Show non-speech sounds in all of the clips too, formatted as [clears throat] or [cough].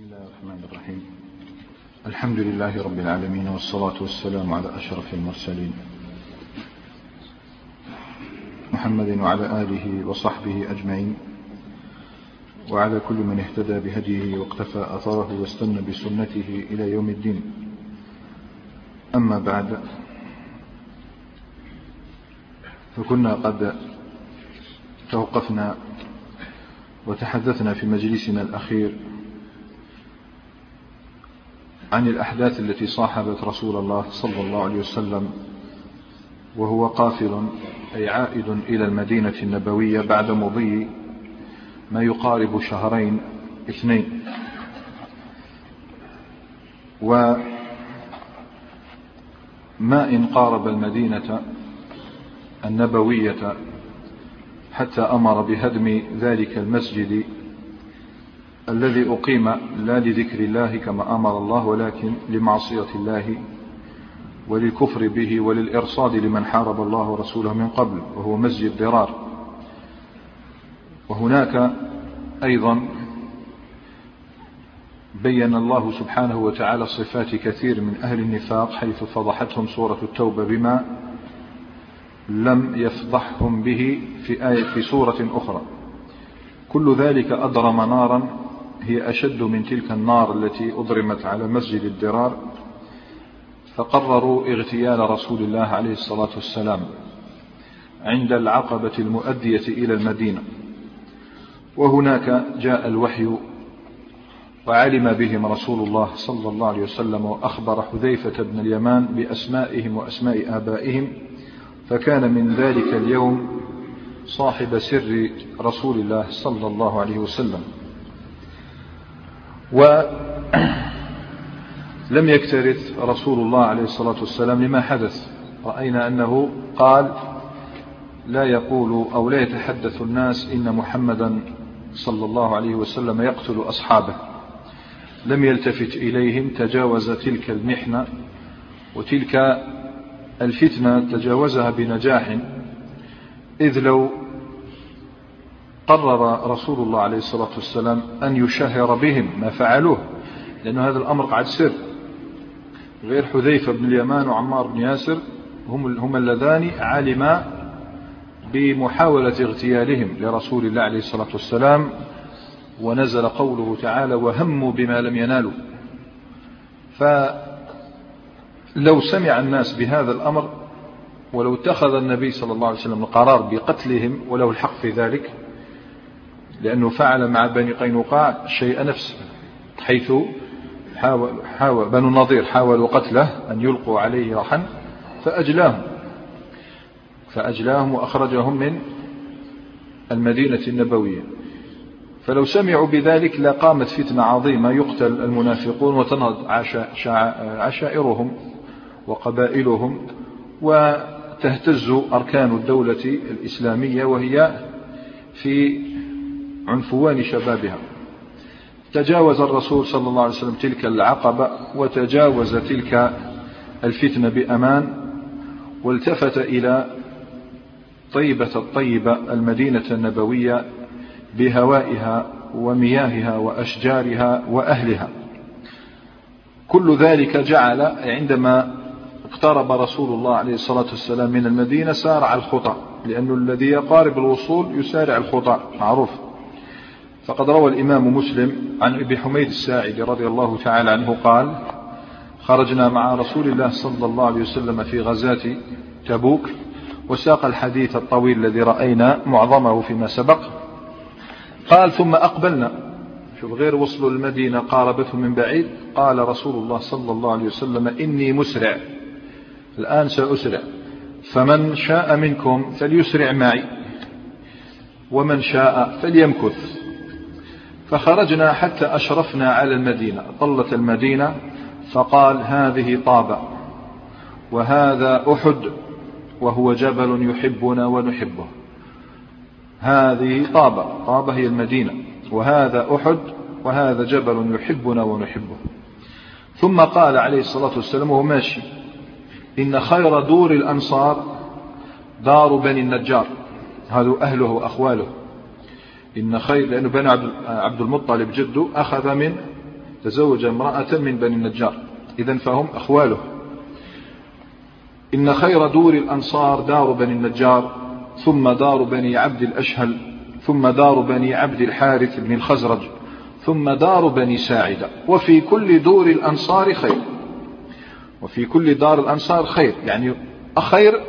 بسم الله الرحمن الرحيم. الحمد لله رب العالمين والصلاة والسلام على أشرف المرسلين. محمد وعلى آله وصحبه أجمعين. وعلى كل من اهتدى بهديه واقتفى أثره واستنى بسنته إلى يوم الدين. أما بعد فكنا قد توقفنا وتحدثنا في مجلسنا الأخير عن الأحداث التي صاحبت رسول الله صلى الله عليه وسلم وهو قافل أي عائد إلى المدينة النبوية بعد مضي ما يقارب شهرين اثنين. وما إن قارب المدينة النبوية حتى أمر بهدم ذلك المسجد الذي أقيم لا لذكر الله كما أمر الله ولكن لمعصية الله وللكفر به وللإرصاد لمن حارب الله ورسوله من قبل وهو مسجد ضرار. وهناك أيضا بين الله سبحانه وتعالى صفات كثير من أهل النفاق حيث فضحتهم سورة التوبة بما لم يفضحهم به في آية في سورة أخرى. كل ذلك أضرم نارا هي أشد من تلك النار التي أضرمت على مسجد الدرار فقرروا اغتيال رسول الله عليه الصلاة والسلام عند العقبة المؤدية إلى المدينة. وهناك جاء الوحي وعلم بهم رسول الله صلى الله عليه وسلم وأخبر حذيفة بن اليمان بأسمائهم وأسماء آبائهم فكان من ذلك اليوم صاحب سر رسول الله صلى الله عليه وسلم. ولم [clears throat] يكترث رسول الله عليه الصلاة والسلام لما حدث. رأينا أنه قال لا يقول أو لا يتحدث الناس إن محمدا صلى الله عليه وسلم يقتل أصحابه. لم يلتفت إليهم تجاوز تلك المحنة وتلك الفتنة تجاوزها بنجاح إذ لو قرر رسول الله عليه الصلاة والسلام أن يشهر بهم ما فعلوه لأن هذا الأمر قعد سر غير حذيفة بن اليمان وعمار بن ياسر هم, هم اللذان علما بمحاولة اغتيالهم لرسول الله عليه الصلاة والسلام ونزل قوله تعالى وهموا بما لم ينالوا فلو سمع الناس بهذا الأمر ولو اتخذ النبي صلى الله عليه وسلم القرار بقتلهم وله الحق في ذلك لأنه فعل مع بني قينقاع شيء نفس حيث حاول, حاول بنو النضير حاولوا قتله أن يلقوا عليه رحا فأجلاهم فأجلاهم وأخرجهم من المدينة النبوية. فلو سمعوا بذلك لقامت فتنة عظيمة يقتل المنافقون وتنهض عشائرهم وقبائلهم وتهتز أركان الدولة الإسلامية وهي في عنفوان شبابها. تجاوز الرسول صلى الله عليه وسلم تلك العقبة وتجاوز تلك الفتنة بأمان والتفت إلى طيبة الطيبة المدينة النبوية بهوائها ومياهها وأشجارها وأهلها. كل ذلك جعل عندما اقترب رسول الله عليه الصلاة والسلام من المدينة سارع الخطى لأن الذي يقارب الوصول يسارع الخطى معروف. فقد روى الإمام مسلم عن أبي حميد الساعدي رضي الله تعالى عنه قال خرجنا مع رسول الله صلى الله عليه وسلم في غزاة تبوك وساق الحديث الطويل الذي رأينا معظمه فيما سبق. قال ثم أقبلنا. شوف غير وصلوا المدينة قاربته من بعيد. قال رسول الله صلى الله عليه وسلم إني مسرع الآن سأسرع. فمن شاء منكم فليسرع معي ومن شاء فليمكث. فخرجنا حتى أشرفنا على المدينة طلت المدينة فقال هذه طابة وهذا أحد وهو جبل يحبنا ونحبه. هذه طابة طابة هي المدينة وهذا أحد وهذا جبل يحبنا ونحبه. ثم قال عليه الصلاة والسلام وهو ماشي إن خير دور الأنصار دار بني النجار هذا أهله وأخواله. إن خير لأنه بني عبد المطلب جده أخذ من تزوج امرأة من بني النجار. إذا فهم أخواله. إن خير دور الأنصار دار بني النجار ثم دار بني عبد الأشهل ثم دار بني عبد الحارث بن الخزرج ثم دار بني ساعدة. وفي كل دور الأنصار خير. وفي كل دار الأنصار خير. يعني أخير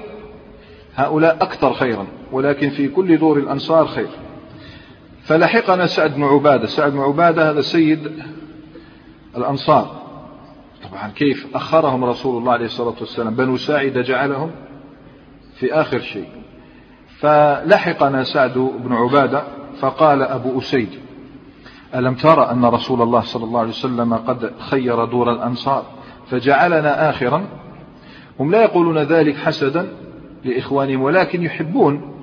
هؤلاء أكثر خيرا ولكن في كل دور الأنصار خير. فلحقنا سعد بن عبادة. سعد بن عبادة هذا سيد الأنصار. طبعا كيف أخرهم رسول الله عليه الصلاة والسلام؟ بنو ساعدة جعلهم في آخر شيء. فلحقنا سعد بن عبادة فقال أبو أسيد ألم ترى أن رسول الله صلى الله عليه وسلم قد خير دور الأنصار فجعلنا آخرا؟ هم لا يقولون ذلك حسدا لإخوانهم ولكن يحبون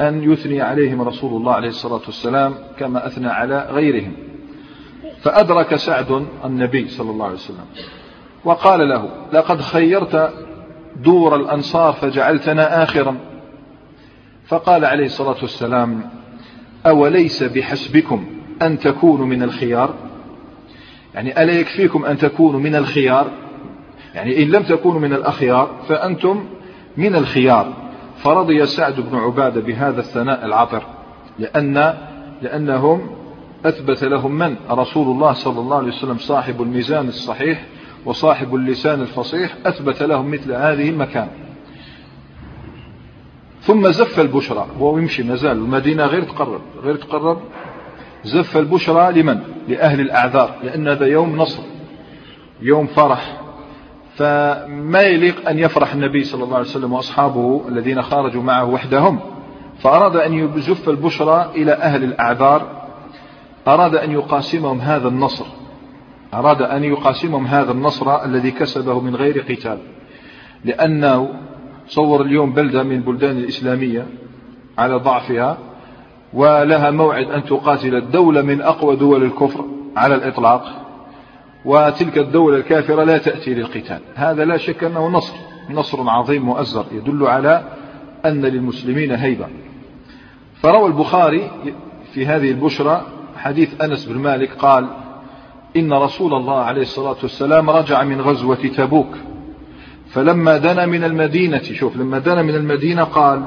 أن يثني عليهم رسول الله عليه الصلاة والسلام كما أثنى على غيرهم. فأدرك سعد النبي صلى الله عليه وسلم وقال له لقد خيرت دور الأنصار فجعلتنا آخرا. فقال عليه الصلاة والسلام أوليس بحسبكم أن تكونوا من الخيار؟ يعني ألا يكفيكم أن تكونوا من الخيار؟ يعني إن لم تكونوا من الأخيار فأنتم من الخيار. فرضي سعد بن عبادة بهذا الثناء العطر لأن لأنهم أثبت لهم من؟ رسول الله صلى الله عليه وسلم صاحب الميزان الصحيح وصاحب اللسان الفصيح أثبت لهم مثل هذه المكان. ثم زف البشرى هو يمشي مازال المدينة غير تقرب غير تقرب. زف البشرى لمن؟ لأهل الأعذار لأن هذا يوم نصر يوم فرح. فما يليق أن يفرح النبي صلى الله عليه وسلم وأصحابه الذين خرجوا معه وحدهم. فأراد أن يزف البشرى إلى أهل الأعذار. أراد أن يقاسمهم هذا النصر. أراد أن يقاسمهم هذا النصر الذي كسبه من غير قتال. لأنه صور اليوم بلدة من البلدان الإسلامية على ضعفها ولها موعد أن تقاتل الدولة من أقوى دول الكفر على الإطلاق. وتلك الدولة الكافرة لا تأتي للقتال. هذا لا شك أنه نصر نصر عظيم مؤزر يدل على أن للمسلمين هيبة. فروى البخاري في هذه البشرى حديث أنس بن مالك قال إن رسول الله عليه الصلاة والسلام رجع من غزوة تبوك فلما دنا من المدينة شوف لما دنا من المدينة قال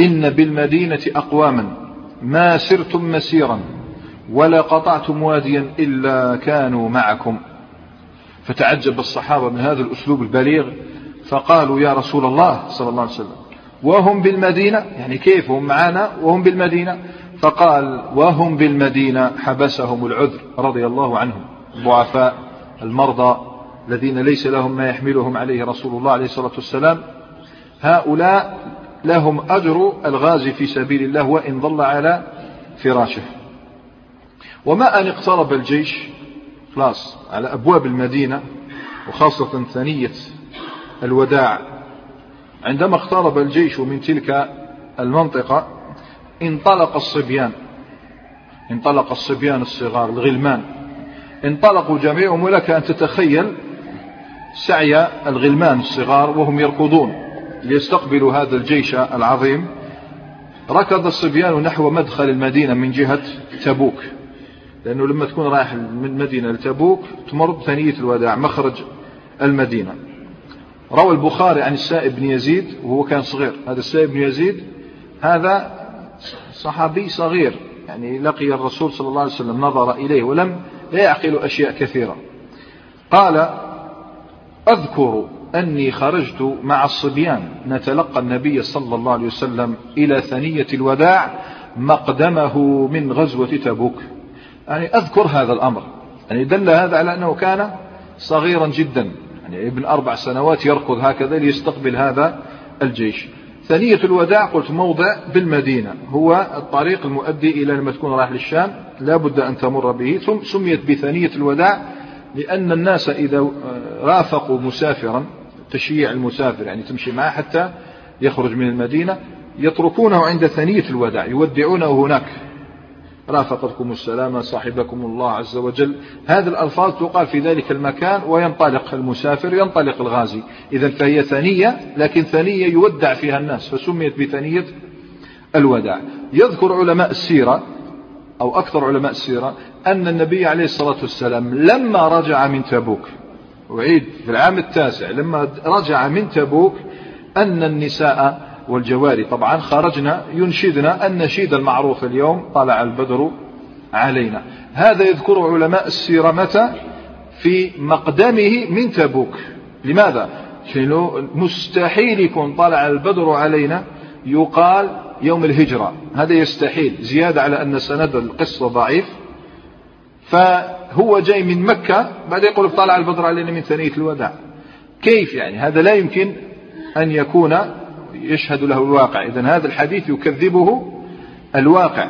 إن بالمدينة أقواما ما سرتم مسيرا. ولا قطعتم واديا إلا كانوا معكم. فتعجب الصحابة من هذا الأسلوب البليغ فقالوا يا رسول الله صلى الله عليه وسلم وهم بالمدينة؟ يعني كيف هم معنا وهم بالمدينة. فقال وهم بالمدينة. حبسهم العذر رضي الله عنهم الضعفاء المرضى الذين ليس لهم ما يحملهم عليه رسول الله عليه الصلاة والسلام. هؤلاء لهم أجر الغازي في سبيل الله وإن ضل على فراشه. وما أن اقترب الجيش خلاص على أبواب المدينة وخاصة ثنية الوداع. عندما اقترب الجيش من تلك المنطقة انطلق الصبيان. انطلق الصبيان الصغار الغلمان. انطلقوا جميعهم ولك أن تتخيل سعي الغلمان الصغار وهم يركضون ليستقبلوا هذا الجيش العظيم. ركض الصبيان نحو مدخل المدينة من جهة تبوك. لأنه لما تكون رايح من مدينة لتبوك تمر بثنية الوداع مخرج المدينة. روى البخاري عن السائب بن يزيد وهو كان صغير. هذا السائب بن يزيد هذا صحابي صغير يعني لقي الرسول صلى الله عليه وسلم نظر إليه ولم لا يعقل أشياء كثيرة. قال أذكر أني خرجت مع الصبيان. نتلقى النبي صلى الله عليه وسلم إلى ثنية الوداع مقدمه من غزوة تبوك. يعني أذكر هذا الأمر. يعني دل هذا على أنه كان صغيرا جدا. يعني ابن أربع سنوات يركض هكذا ليستقبل هذا الجيش. ثنية الوداع قلت موضع بالمدينة. هو الطريق المؤدي إلى لما تكون رايح للشام. لا بد أن تمر به. ثم سميت بثنية الوداع لأن الناس إذا رافقوا مسافرا تشييع المسافر يعني تمشي معه حتى يخرج من المدينة يتركونه عند ثنية الوداع يودعونه هناك. رافقتكم السلامة صاحبكم الله عز وجل. هذه الألفاظ تقال في ذلك المكان وينطلق المسافر ينطلق الغازي. إذا فهي ثنية لكن ثنية يودع فيها الناس فسميت بثنية الوداع. يذكر علماء السيرة أو أكثر علماء السيرة أن النبي عليه الصلاة والسلام لما رجع من تبوك أعيد في العام التاسع لما رجع من تبوك أن النساء والجواري طبعا خرجنا ينشدنا النشيد المعروف اليوم طلع البدر علينا. هذا يذكر علماء السيرة متى؟ في مقدمه من تبوك. لماذا؟ مستحيل يكون طلع البدر علينا يقال يوم الهجرة. هذا يستحيل. زيادة على أن سند القصة ضعيف. فهو جاي من مكة بعد يقول طلع البدر علينا من ثنية الوداع. كيف يعني؟ هذا لا يمكن أن يكون يشهد له الواقع. إذا هذا الحديث يكذبه الواقع.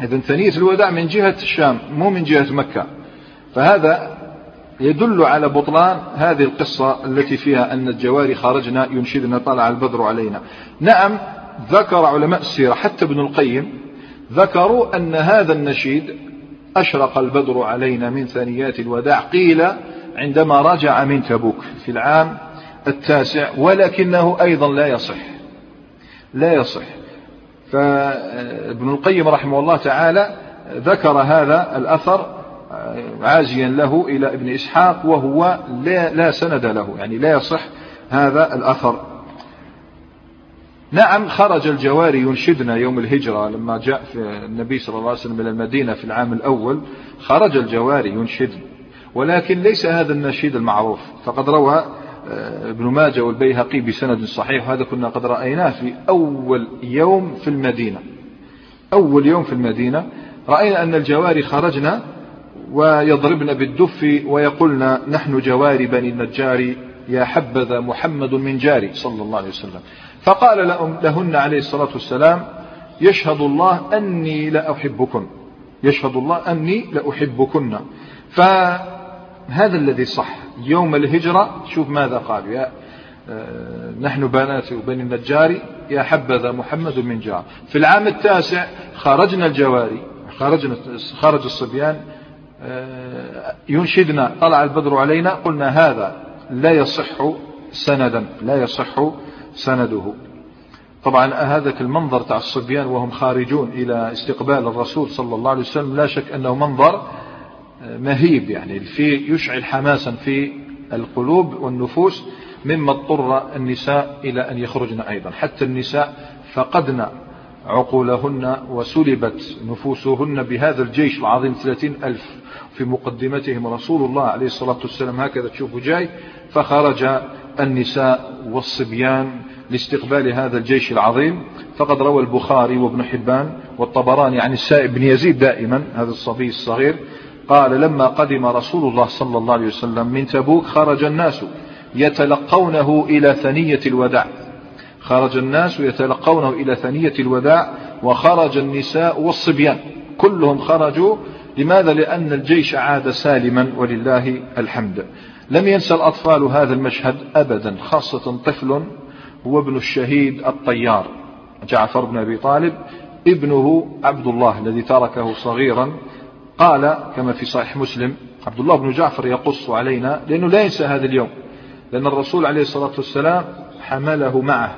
إذا ثنية الوداع من جهة الشام مو من جهة مكة. فهذا يدل على بطلان هذه القصة التي فيها أن الجواري خرجنا ينشدنا طلع البدر علينا. نعم ذكر علماء السيرة حتى ابن القيم ذكروا أن هذا النشيد أشرق البدر علينا من ثنيات الوداع قيل عندما رجع من تبوك في العام التاسع ولكنه أيضا لا يصح. لا يصح. فابن القيم رحمه الله تعالى ذكر هذا الأثر عازيا له إلى ابن إسحاق وهو لا, لا سند له. يعني لا يصح هذا الأثر. نعم خرج الجواري ينشدنا يوم الهجرة لما جاء في النبي صلى الله عليه وسلم إلى المدينة في العام الأول. خرج الجواري ينشد ولكن ليس هذا النشيد المعروف. فقد روى آه، ابن ماجه والبيهقي بسند صحيح وهذا كنا قد رأيناه في أول يوم في المدينة. أول يوم في المدينة رأينا أن الجواري خرجنا ويضربن بالدف ويقولن نحن جواري بني النجار يا حبذا محمد من جاري صلى الله عليه وسلم. فقال لهن عليه الصلاة والسلام يشهد الله أني لأحبكن. يشهد الله أني لأحبكن. فهذا الذي صح. يوم الهجرة شوف ماذا قالوا يا آه، نحن بنات بني النجار يا حبذا محمد من جار. في العام التاسع خرجنا الجواري خرجنا خرج الصبيان آه، ينشدنا طلع البدر علينا قلنا هذا لا يصح سندا لا يصح سنده. طبعا هذا المنظر تاع الصبيان وهم خارجون إلى استقبال الرسول صلى الله عليه وسلم لا شك أنه منظر مهيب يعني في يشعل حماسا في القلوب والنفوس مما اضطر النساء إلى أن يخرجن أيضا. حتى النساء فقدن عقولهن وسلبت نفوسهن بهذا الجيش العظيم ثلاثين ألف. في مقدمتهم رسول الله عليه الصلاة والسلام هكذا تشوفوا جاي. فخرج النساء والصبيان لاستقبال هذا الجيش العظيم. فقد روى البخاري وابن حبان والطبراني عن السائب بن يزيد دائما هذا الصبي الصغير. قال لما قدم رسول الله صلى الله عليه وسلم من تبوك خرج الناس يتلقونه إلى ثنية الوداع. خرج الناس يتلقونه إلى ثنية الوداع وخرج النساء والصبيان. كلهم خرجوا. لماذا؟ لأن الجيش عاد سالما ولله الحمد. لم ينسى الأطفال هذا المشهد أبدا خاصة طفل هو ابن الشهيد الطيار جعفر بن أبي طالب ابنه عبد الله الذي تركه صغيرا. قال كما في صحيح مسلم عبد الله بن جعفر يقص علينا لأنه لا ينسى هذا اليوم لأن الرسول عليه الصلاة والسلام حمله معه.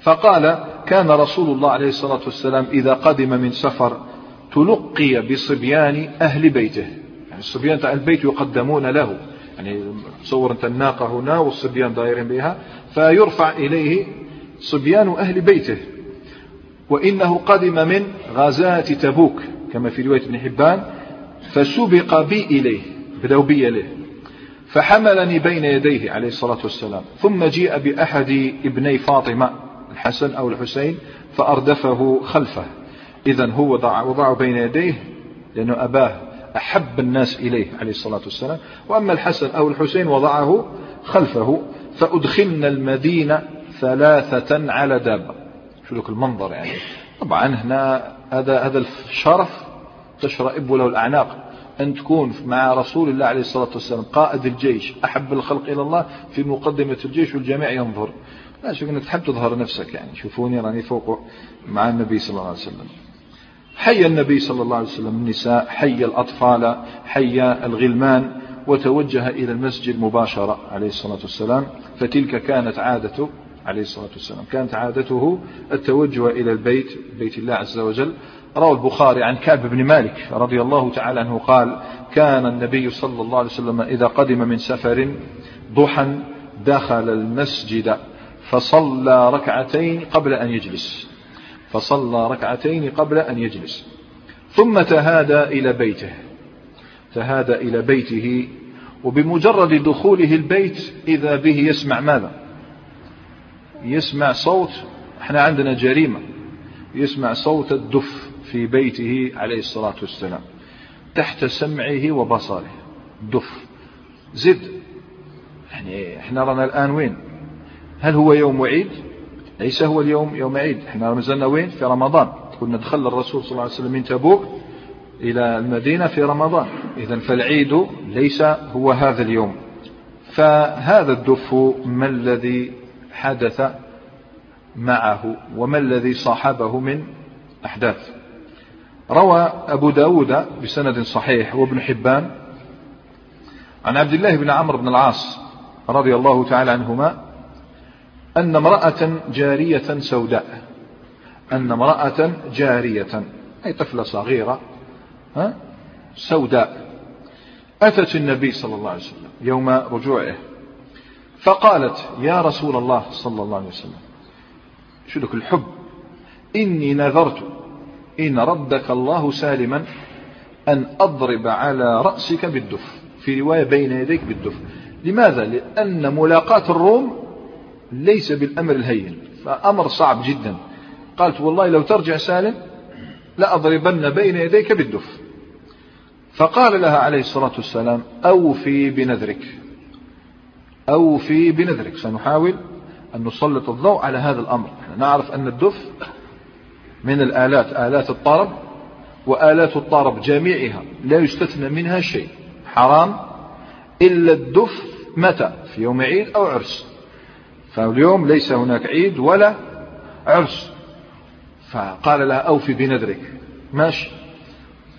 فقال كان رسول الله عليه الصلاة والسلام إذا قدم من سفر تلقي بصبيان أهل بيته. يعني الصبيان تاع البيت يقدمون له. يعني تصور أنت الناقة هنا والصبيان دايرين بها فيرفع إليه صبيان أهل بيته. وإنه قدم من غزاة تبوك كما في رواية ابن حبان. فسبق بي إليه بدأوا بي إليه. فحملني بين يديه عليه الصلاة والسلام. ثم جيء بأحد ابني فاطمة الحسن أو الحسين فأردفه خلفه. إذا هو وضع وضعه بين يديه لأنه أباه أحب الناس إليه عليه الصلاة والسلام. وأما الحسن أو الحسين وضعه خلفه. فأدخلنا المدينة ثلاثة على دابة. شو لك المنظر يعني؟ طبعا هنا هذا هذا الشرف تشرئب له الأعناق. أن تكون مع رسول الله عليه الصلاة والسلام قائد الجيش أحب الخلق إلى الله في مقدمة الجيش والجميع ينظر. لا شوف أنك تحب تظهر نفسك يعني. شوفوني راني فوق مع النبي صلى الله عليه وسلم. حي النبي صلى الله عليه وسلم النساء حي الأطفال حي الغلمان وتوجه إلى المسجد مباشرة عليه الصلاة والسلام. فتلك كانت عادة عليه الصلاة والسلام. كانت عادته التوجه إلى البيت بيت الله عز وجل. روى البخاري عن كعب بن مالك رضي الله تعالى عنه قال كان النبي صلى الله عليه وسلم إذا قدم من سفر ضحى دخل المسجد فصلى ركعتين قبل أن يجلس. فصلى ركعتين قبل أن يجلس. ثم تهادى إلى بيته. تهادى إلى بيته وبمجرد دخوله البيت إذا به يسمع ماذا؟ يسمع صوت إحنا عندنا جريمة. يسمع صوت الدف في بيته عليه الصلاة والسلام. تحت سمعه وبصره. دف. زد. يعني إحنا رانا الآن وين؟ هل هو يوم عيد؟ ليس هو اليوم يوم عيد. إحنا نزلنا وين؟ في رمضان. كنا دخل الرسول صلى الله عليه وسلم من تبوك إلى المدينة في رمضان. إذا فالعيد ليس هو هذا اليوم. فهذا الدف ما الذي حدث معه وما الذي صاحبه من أحداث. روى أبو داود بسند صحيح وابن حبان عن عبد الله بن عمرو بن العاص رضي الله تعالى عنهما أن امرأة جارية سوداء أن امرأة جارية أي طفلة صغيرة ها سوداء أتت النبي صلى الله عليه وسلم يوم رجوعه. فقالت يا رسول الله صلى الله عليه وسلم شو لك الحب؟ إني نذرت إن ردك الله سالما أن أضرب على رأسك بالدف في رواية بين يديك بالدف. لماذا؟ لأن ملاقاة الروم ليس بالأمر الهين فأمر صعب جدا. قالت والله لو ترجع سالم لأضربن بين يديك بالدف. فقال لها عليه الصلاة والسلام أوفي بنذرك. أوفي بنذرك سنحاول أن نسلط الضوء على هذا الأمر. نعرف أن الدف من الآلات آلات الطرب وآلات الطرب جميعها لا يستثنى منها شيء. حرام. إلا الدف متى؟ في يوم عيد أو عرس. فاليوم ليس هناك عيد ولا عرس. فقال لها أوفي بنذرك ماشي.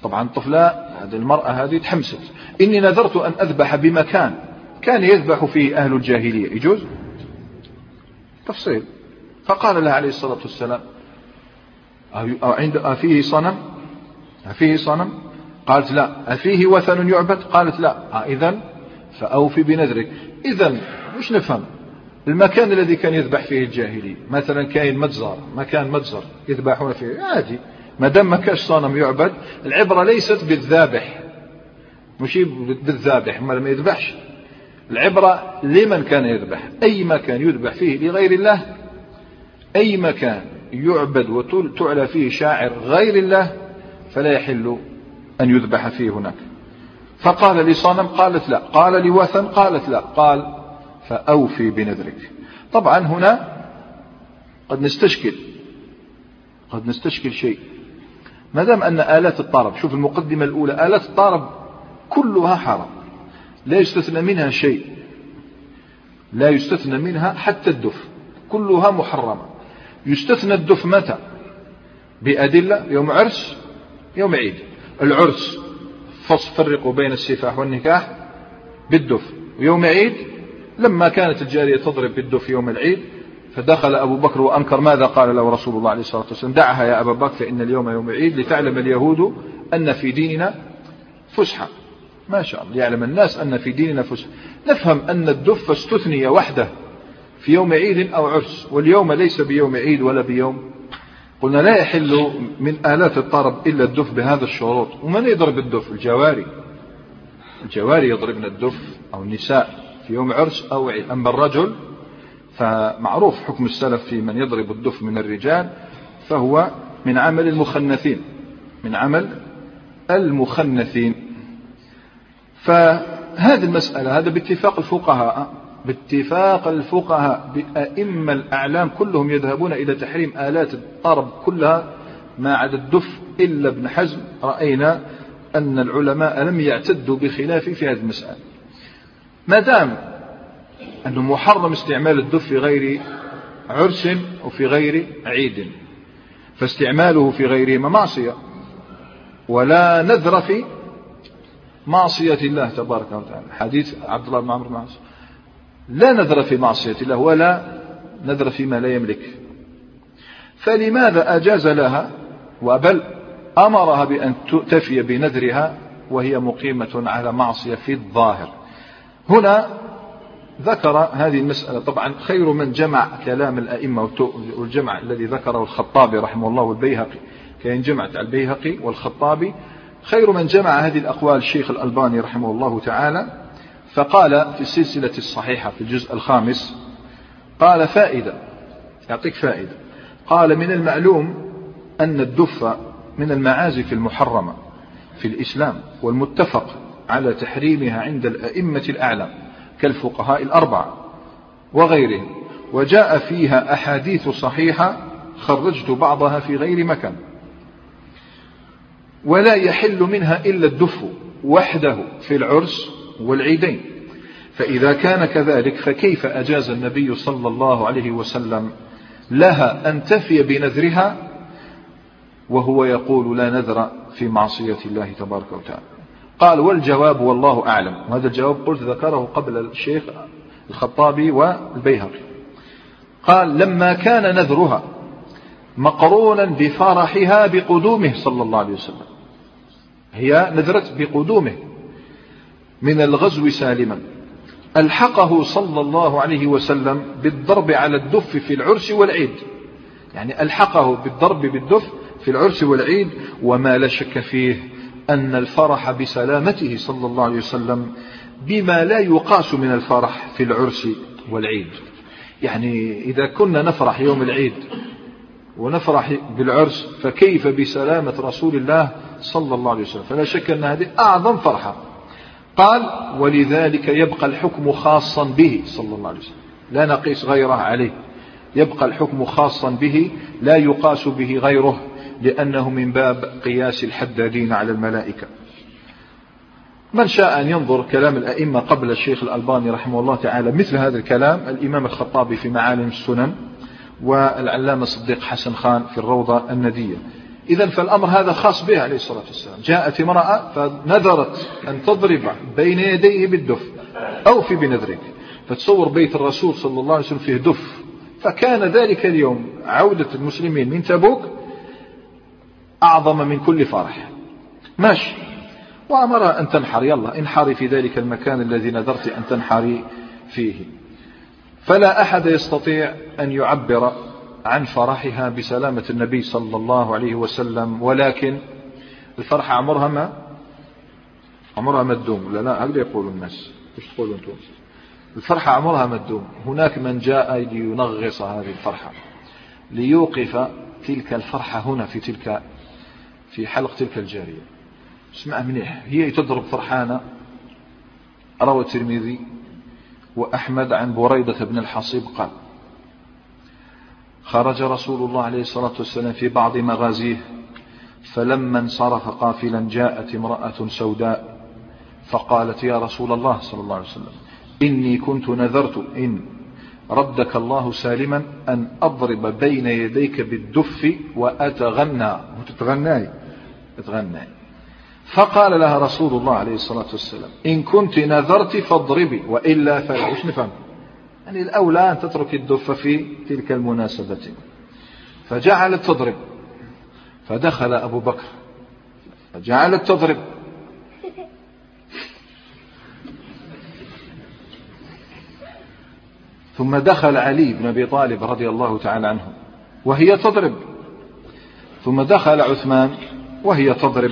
طبعا طفلة هذه المرأة هذه تحمست. إني نذرت أن أذبح بمكان. كان يذبح فيه أهل الجاهلية. يجوز؟ تفصيل. فقال لها عليه الصلاة والسلام عند أفيه صنم؟ أفيه صنم؟ قالت لا. أفيه وثن يعبد؟ قالت لا. آه إذا فأوفي بنذرك. إذا مش نفهم؟ المكان الذي كان يذبح فيه الجاهلي مثلا كاين متزر مكان متزر يذبحون فيه عادي. ما دام ما كاش صنم يعبد العبرة ليست بالذابح. مش بالذابح ما يذبحش. العبرة لمن كان يذبح. أي مكان يذبح فيه لغير الله أي مكان يعبد وتعلى فيه شاعر غير الله فلا يحل أن يذبح فيه هناك. فقال لصنم قالت لا قال لوثن قالت لا قال فأوفي بنذرك. طبعا هنا قد نستشكل قد نستشكل شيء. ما دام أن آلات الطرب شوف المقدمة الأولى آلات الطرب كلها حرام. لا يستثنى منها شيء. لا يستثنى منها حتى الدف. كلها محرمة. يستثنى الدف متى؟ بأدلة يوم عرس يوم عيد. العرس فرقوا بين السفاح والنكاح بالدف. ويوم عيد لما كانت الجارية تضرب بالدف يوم العيد فدخل أبو بكر وأنكر ماذا قال له رسول الله عليه الصلاة والسلام؟ دعها يا أبا بكر فإن اليوم يوم عيد لتعلم اليهود أن في ديننا فسحة. ما شاء الله. يعلم الناس أن في ديننا فسحة نفهم أن الدف استثني وحده في يوم عيد أو عرس واليوم ليس بيوم عيد ولا بيوم. قلنا لا يحل من آلات الطرب إلا الدف بهذا الشروط. ومن يضرب الدف؟ الجواري. الجواري يضربن الدف أو النساء في يوم عرس أو عيد. أما الرجل فمعروف حكم السلف في من يضرب الدف من الرجال فهو من عمل المخنثين. من عمل المخنثين. فهذه المسألة هذا باتفاق الفقهاء باتفاق الفقهاء بأئمة الأعلام كلهم يذهبون إلى تحريم آلات الطرب كلها ما عدا الدف إلا ابن حزم. رأينا أن العلماء لم يعتدوا بخلافه في هذه المسألة. ما دام أنه محرم استعمال الدف في غير عرس وفي غير عيد فاستعماله في غيرهما معصية ولا نذر في معصية الله تبارك وتعالى. حديث عبد الله بن عمرو بن لا نذر في معصية الله ولا نذر فيما لا يملك. فلماذا أجاز لها وبل أمرها بأن تفي بنذرها وهي مقيمة على معصية في الظاهر؟ هنا ذكر هذه المسألة. طبعا خير من جمع كلام الأئمة والجمع الذي ذكره الخطابي رحمه الله والبيهقي. كان جمعت البيهقي والخطابي خير من جمع هذه الأقوال الشيخ الألباني رحمه الله تعالى فقال في السلسلة الصحيحة في الجزء الخامس قال فائدة يعطيك فائدة قال من المعلوم أن الدف من المعازف المحرمة في الإسلام والمتفق على تحريمها عند الأئمة الأعلام كالفقهاء الأربعة وغيرهم وجاء فيها أحاديث صحيحة خرجت بعضها في غير مكان. ولا يحل منها إلا الدف وحده في العرس والعيدين. فإذا كان كذلك فكيف أجاز النبي صلى الله عليه وسلم لها أن تفي بنذرها؟ وهو يقول لا نذر في معصية الله تبارك وتعالى. قال والجواب والله أعلم. وهذا الجواب قلت ذكره قبل الشيخ الخطابي والبيهقي. قال لما كان نذرها مقرونا بفرحها بقدومه صلى الله عليه وسلم. هي نذرت بقدومه من الغزو سالما. ألحقه صلى الله عليه وسلم بالضرب على الدف في العرس والعيد. يعني ألحقه بالضرب بالدف في العرس والعيد وما لا شك فيه أن الفرح بسلامته صلى الله عليه وسلم بما لا يقاس من الفرح في العرس والعيد. يعني إذا كنا نفرح يوم العيد ونفرح بالعرس فكيف بسلامة رسول الله صلى الله عليه وسلم؟ فلا شك أن هذه أعظم فرحة. قال ولذلك يبقى الحكم خاصا به صلى الله عليه وسلم. لا نقيس غيره عليه. يبقى الحكم خاصا به لا يقاس به غيره لأنه من باب قياس الحدادين على الملائكة. من شاء أن ينظر كلام الأئمة قبل الشيخ الألباني رحمه الله تعالى مثل هذا الكلام الإمام الخطابي في معالم السنن. والعلامة صديق حسن خان في الروضة الندية. إذا فالأمر هذا خاص به عليه الصلاة والسلام. جاءت امرأة فنذرت أن تضرب بين يديه بالدف أو في بنذرك. فتصور بيت الرسول صلى الله عليه وسلم فيه دف. فكان ذلك اليوم عودة المسلمين من تبوك أعظم من كل فرح. ماشي. وأمرها أن تنحر. يلا انحري في ذلك المكان الذي نذرت أن تنحري فيه. فلا أحد يستطيع أن يعبر عن فرحها بسلامة النبي صلى الله عليه وسلم ولكن الفرحة عمرها ما؟ عمرها ما تدوم. لا لا هكذا يقول الناس. إيش تقولوا أنتم؟ الفرحة عمرها ما تدوم. هناك من جاء لينغص هذه الفرحة ليوقف تلك الفرحة هنا في تلك في حلق تلك الجارية. اسمع منيح هي تضرب فرحانة. روى الترمذي وأحمد عن بريدة بن الحصيب قال خرج رسول الله عليه الصلاة والسلام في بعض مغازيه فلما انصرف قافلا جاءت امرأة سوداء فقالت يا رسول الله صلى الله عليه وسلم إني كنت نذرت إن ردك الله سالما أن أضرب بين يديك بالدف وأتغنى. وتتغناي. تتغناي فقال لها رسول الله عليه الصلاة والسلام إن كنت نذرت فاضربي وإلا فلا إيش نفهم؟ يعني الأولى أن تترك الدف في تلك المناسبة. فجعلت تضرب. فدخل أبو بكر. فجعلت تضرب. ثم دخل علي بن أبي طالب رضي الله تعالى عنه وهي تضرب. ثم دخل عثمان وهي تضرب.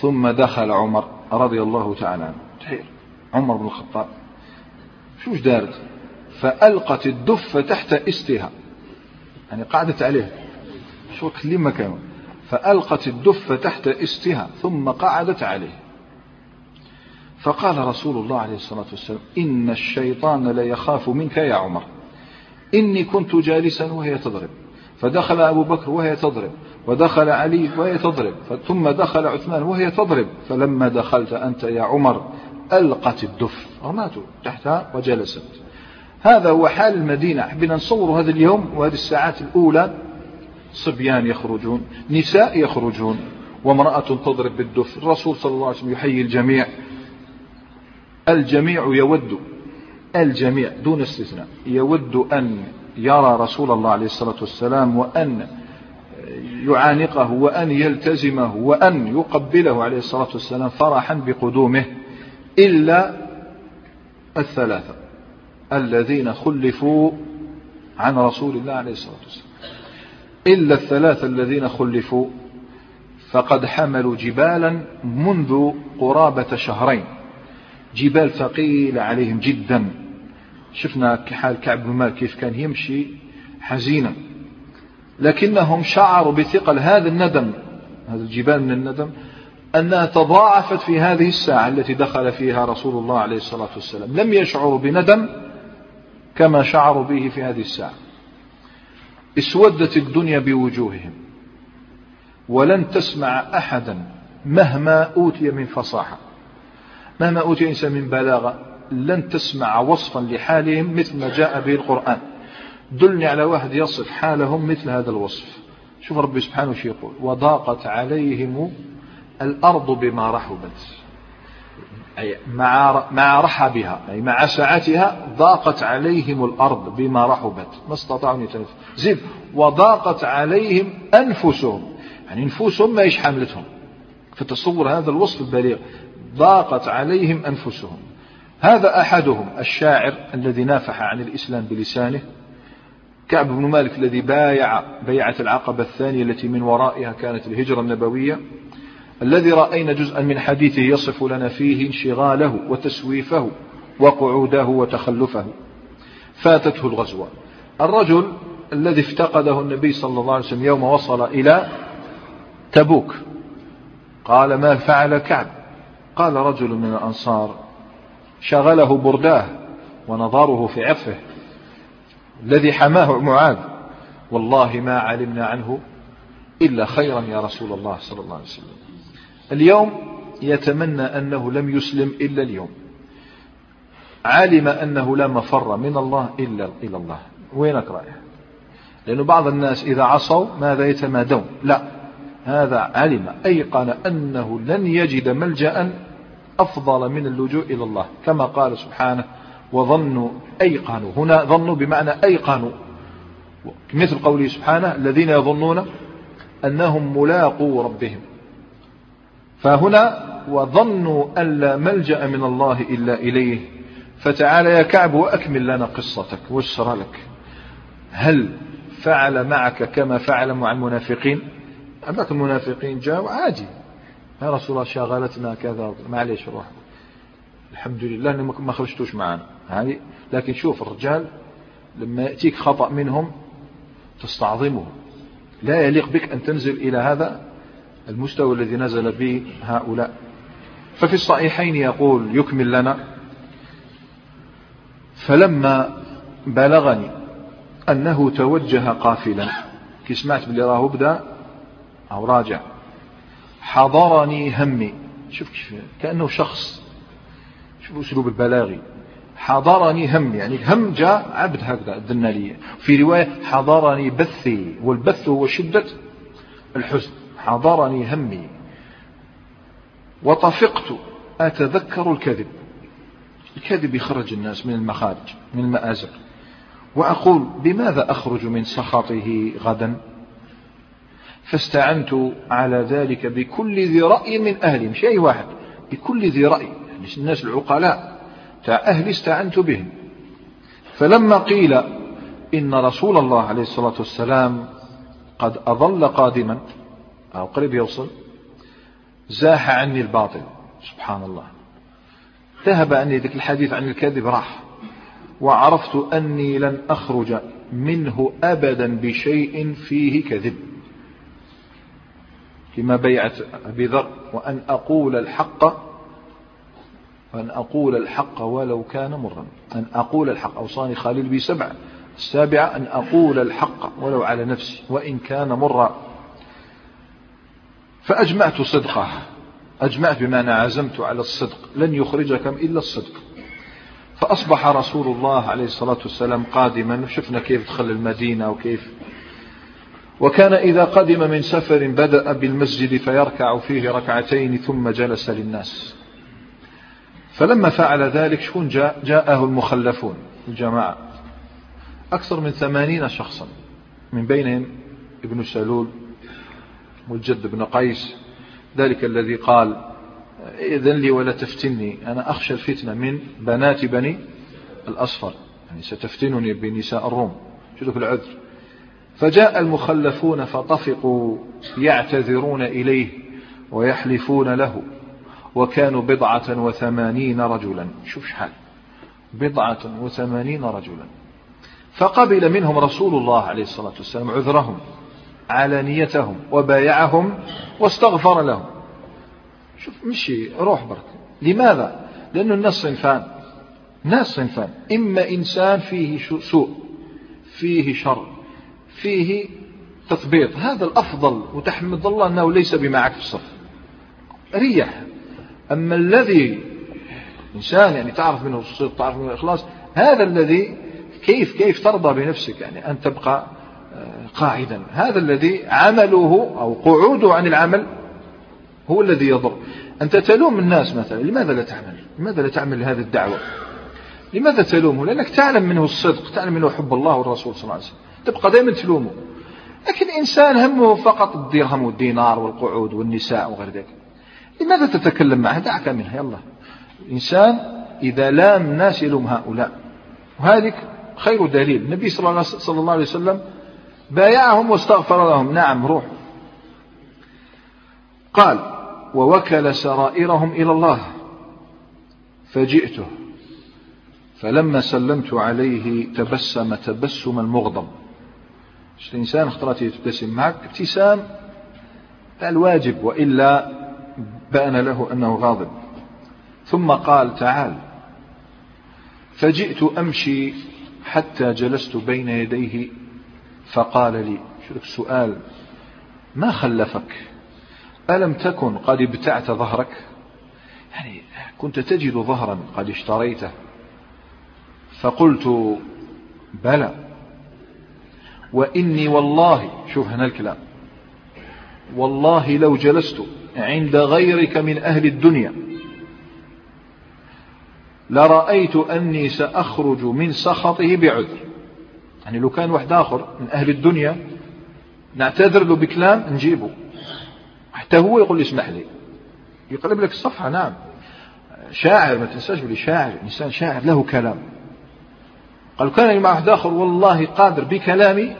ثم دخل عمر رضي الله تعالى عنه. تحير عمر بن الخطاب. شوش دارت؟ فألقت الدف تحت استها يعني قعدت عليه. شو كلمة كمان فألقت الدف تحت استها ثم قعدت عليه. فقال رسول الله عليه الصلاة والسلام إن الشيطان ليخاف منك يا عمر. إني كنت جالسا وهي تضرب. فدخل أبو بكر وهي تضرب. ودخل علي وهي تضرب. ثم دخل عثمان وهي تضرب. فلما دخلت أنت يا عمر ألقت الدف. رماته تحتها وجلست. هذا هو حال المدينة. حبينا نصور هذا اليوم وهذه الساعات الأولى. صبيان يخرجون نساء يخرجون وامرأة تضرب بالدف. الرسول صلى الله عليه وسلم يحيي الجميع. الجميع يود الجميع دون استثناء يود أن يرى رسول الله عليه الصلاة والسلام وأن يعانقه وأن يلتزمه وأن يقبله عليه الصلاة والسلام فرحا بقدومه إلا الثلاثة الذين خلفوا عن رسول الله عليه الصلاة والسلام. إلا الثلاثة الذين خلفوا فقد حملوا جبالا منذ قرابة شهرين. جبال ثقيلة عليهم جدا. شفنا حال كعب بن مالك كيف كان يمشي حزينا. لكنهم شعروا بثقل هذا الندم هذا الجبال من الندم أنها تضاعفت في هذه الساعة التي دخل فيها رسول الله عليه الصلاة والسلام. لم يشعروا بندم كما شعروا به في هذه الساعة. اسودت الدنيا بوجوههم ولن تسمع أحدا مهما أوتي من فصاحة. مهما أوتي إنسان من بلاغة لن تسمع وصفا لحالهم مثل ما جاء به القرآن. دلني على واحد يصف حالهم مثل هذا الوصف. شوف ربي سبحانه وش يقول. وضاقت عليهم الأرض بما رحبت. أي مع مع رحبها أي مع سعتها ضاقت عليهم الأرض بما رحبت. ما استطاعوا أن يتنفسوا زيد وضاقت عليهم أنفسهم. يعني نفوسهم ما إيش حملتهم فتصور هذا الوصف البليغ. ضاقت عليهم أنفسهم. هذا أحدهم الشاعر الذي نافح عن الإسلام بلسانه. كعب بن مالك الذي بايع بيعة العقبة الثانية التي من ورائها كانت الهجرة النبوية الذي رأينا جزءا من حديثه يصف لنا فيه انشغاله وتسويفه وقعوده وتخلفه. فاتته الغزوة. الرجل الذي افتقده النبي صلى الله عليه وسلم يوم وصل إلى تبوك قال ما فعل كعب؟ قال رجل من الأنصار شغله برداه ونظره في عفه الذي حماه معاذ. والله ما علمنا عنه إلا خيرا يا رسول الله صلى الله عليه وسلم. اليوم يتمنى أنه لم يسلم إلا اليوم. علم أنه لا مفر من الله إلا إلى الله. وينك رايح لأن بعض الناس إذا عصوا ماذا يتمادون؟ لا. هذا علم. أيقن أنه لن يجد ملجأ أفضل من اللجوء إلى الله. كما قال سبحانه وظنوا أيقنوا هنا ظنوا بمعنى أيقنوا مثل قوله سبحانه الذين يظنون أنهم ملاقوا ربهم. فهنا وظنوا أن لا ملجأ من الله إلا إليه. فتعال يا كعب وأكمل لنا قصتك واشر لك. هل فعل معك كما فعل مع المنافقين؟ أباك المنافقين جاءوا عادي يا رسول الله شغلتنا كذا. معليش روح. الحمد لله ما خرجتوش معنا يعني لكن شوف الرجال لما يأتيك خطأ منهم تستعظمه. لا يليق بك أن تنزل إلى هذا المستوى الذي نزل به هؤلاء. ففي الصحيحين يقول يكمل لنا فلما بلغني أنه توجه قافلا كي سمعت بلي راه بدا أو راجع حضرني همي. شوف كيف كأنه شخص. شوف أسلوب البلاغي. حضرني هم يعني هم جاء عبد هكذا أدنا لي. في رواية حضرني بثي والبث هو شدة الحزن. حضرني همي. وطفقت أتذكر الكذب. الكذب يخرج الناس من المخارج من المآزق. وأقول بماذا أخرج من سخطه غدا؟ فاستعنت على ذلك بكل ذي رأي من أهلي مش أي واحد بكل ذي رأي. يعني الناس العقلاء أهلي استعنت بهم. فلما قيل إن رسول الله عليه الصلاة والسلام قد أظل قادما أو قريب يوصل زاح عني الباطل. سبحان الله. ذهب عني ذلك الحديث عن الكذب راح. وعرفت أني لن أخرج منه أبدا بشيء فيه كذب. فيما بيعة أبي ذر وأن أقول الحق وأن أقول الحق ولو كان مرا. أن أقول الحق. أوصاني خالد بي سبع. السابعة أن أقول الحق ولو على نفسي وإن كان مرا. فأجمعت صدقه. أجمعت بمعنى عزمت على الصدق. لن يخرجكم إلا الصدق. فأصبح رسول الله عليه الصلاة والسلام قادما. شفنا كيف دخل المدينة وكيف. وكان إذا قدم من سفر بدأ بالمسجد فيركع فيه ركعتين ثم جلس للناس. فلما فعل ذلك شكون جاء؟ جاءه المخلفون الجماعة. أكثر من ثمانين شخصا من بينهم ابن سلول والجد بن قيس. ذلك الذي قال إذن لي ولا تفتني أنا أخشى الفتنة من بنات بني الأصفر. يعني ستفتنني بنساء الروم. شوف العذر. فجاء المخلفون فطفقوا يعتذرون إليه ويحلفون له. وكانوا بضعة وثمانين رجلا. شوف شحال بضعة وثمانين رجلا. فقبل منهم رسول الله عليه الصلاة والسلام عذرهم علانيتهم وبايعهم واستغفر لهم. شوف مشي روح برك. لماذا؟ لأن الناس صنفان. ناس صنفان. إما إنسان فيه سوء فيه شر فيه تثبيط. هذا الأفضل وتحمد الله أنه ليس بمعك في الصف. ريح. أما الذي إنسان يعني تعرف منه الصدق تعرف منه الإخلاص هذا الذي كيف كيف ترضى بنفسك؟ يعني أن تبقى آه، قاعدا. هذا الذي عمله أو قعوده عن العمل هو الذي يضر. أنت تلوم الناس مثلا لماذا لا تعمل؟ لماذا لا تعمل هذه الدعوة؟ لماذا تلومه؟ لأنك تعلم منه الصدق تعلم منه حب الله والرسول صلى الله عليه وسلم. تبقى دائما تلومه. لكن إنسان همه فقط الدرهم والدينار والقعود والنساء وغير ذلك. لماذا تتكلم معه؟ دعك منها يلا. الإنسان إذا لام الناس يلوم هؤلاء. وهذه خير دليل. النبي صلى الله عليه وسلم بايعهم واستغفر لهم. نعم روح. قال ووكل سرائرهم إلى الله فجئته. فلما سلمت عليه تبسم تبسما مغضب الإنسان اخترت يتبسم معك؟ ابتسام الواجب وإلا بان له أنه غاضب. ثم قال تعال. فجئت أمشي حتى جلست بين يديه فقال لي شوف السؤال ما خلفك؟ ألم تكن قد ابتعت ظهرك؟ يعني كنت تجد ظهرا قد اشتريته. فقلت بلى. وإني والله شوف هنا الكلام. والله لو جلست عند غيرك من أهل الدنيا. لرأيت أني سأخرج من سخطه بعذر. يعني لو كان واحد آخر من أهل الدنيا نعتذر له بكلام نجيبه. حتى هو يقول لي اسمح لي. يقلب لك الصفحة نعم. شاعر ما تنساش بلي شاعر إنسان شاعر له كلام. قال كان مع واحد آخر والله قادر بكلامي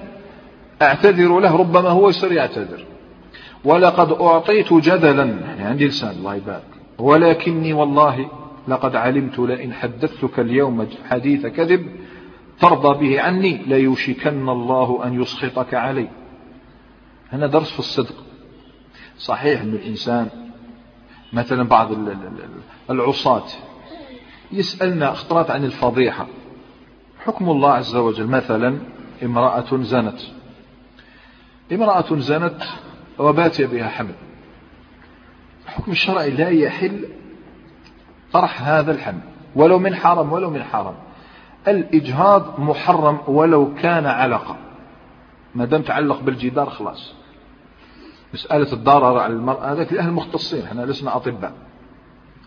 أعتذر له ربما هو يصير يعتذر. ولقد أعطيت جدلا يعني عندي لسان الله يبارك. ولكني والله لقد علمت لئن حدثتك اليوم حديث كذب ترضى به عني ليوشكن الله أن يسخطك علي. هنا درس في الصدق. صحيح أن الإنسان مثلا بعض العصاة يسألنا اخترات عن الفضيحة. حكم الله عز وجل مثلا امرأة زنت. امرأة زنت وبات بها حمل. الحكم الشرعي لا يحل طرح هذا الحمل ولو من حرم ولو من حرم. الإجهاض محرم ولو كان علقة ما دام تعلق بالجدار خلاص. مسألة الضرر على المرأة هذاك الأهل مختصين إحنا لسنا أطباء.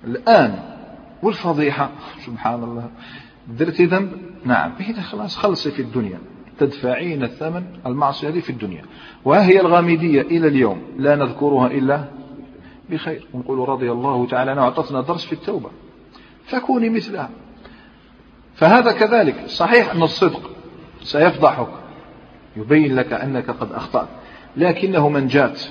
الآن والفضيحة؟ سبحان الله. درتي ذنب؟ نعم. إذا خلاص خلصي في الدنيا. تدفعين الثمن المعصية هذه في الدنيا. وهي الغامدية إلى اليوم لا نذكرها إلا بخير. ونقول رضي الله تعالى عنه أعطتنا درس في التوبة. فكوني مثلها. فهذا كذلك. صحيح أن الصدق سيفضحك يبين لك أنك قد أخطأت لكنه من جات.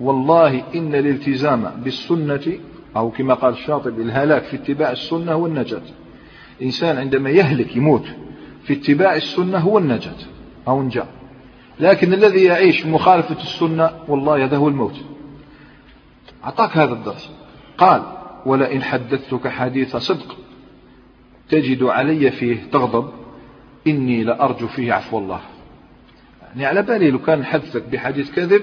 والله إن الالتزام بالسنة أو كما قال الشاطبي الهلاك في اتباع السنة هو النجاة. إنسان عندما يهلك يموت في اتباع السنة هو النجاة أو نجاة لكن الذي يعيش مخالفة السنة والله هو الموت. أعطاك هذا الدرس. قال ولئن حدثتك حديث صدق تجد علي فيه تغضب إني لأرجو فيه عفو الله. يعني على بالي لو كان حدثك بحديث كذب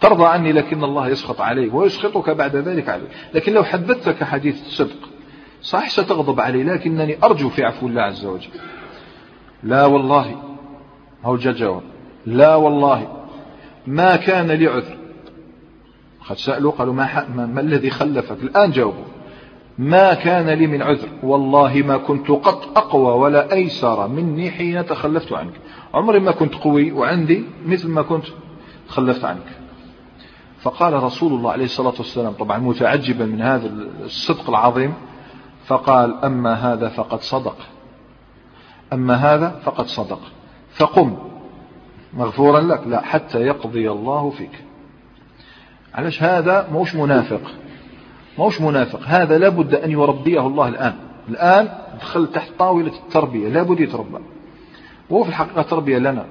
ترضى عني لكن الله يسخط عليك ويسخطك بعد ذلك عليك. لكن لو حدثتك حديث صدق صحيح ستغضب علي لكنني أرجو في عفو الله عز وجل. لا والله هو جاء لا والله ما كان لي عذر. قد سألوا قالوا ما, ما, ما الذي خلفك؟ الآن جاوبوا. ما كان لي من عذر. والله ما كنت قط أقوى ولا أيسر مني حين تخلفت عنك. عمري ما كنت قوي وعندي مثل ما كنت تخلفت عنك. فقال رسول الله عليه الصلاة والسلام طبعا متعجبا من هذا الصدق العظيم فقال أما هذا فقد صدق. أما هذا فقد صدق. فقم. مغفورا لك. لا حتى يقضي الله فيك. علاش هذا؟ موش منافق. موش منافق. هذا لابد أن يربيه الله الآن. الآن دخل تحت طاولة التربية. لابد يتربى. وهو في الحقيقة تربية لنا.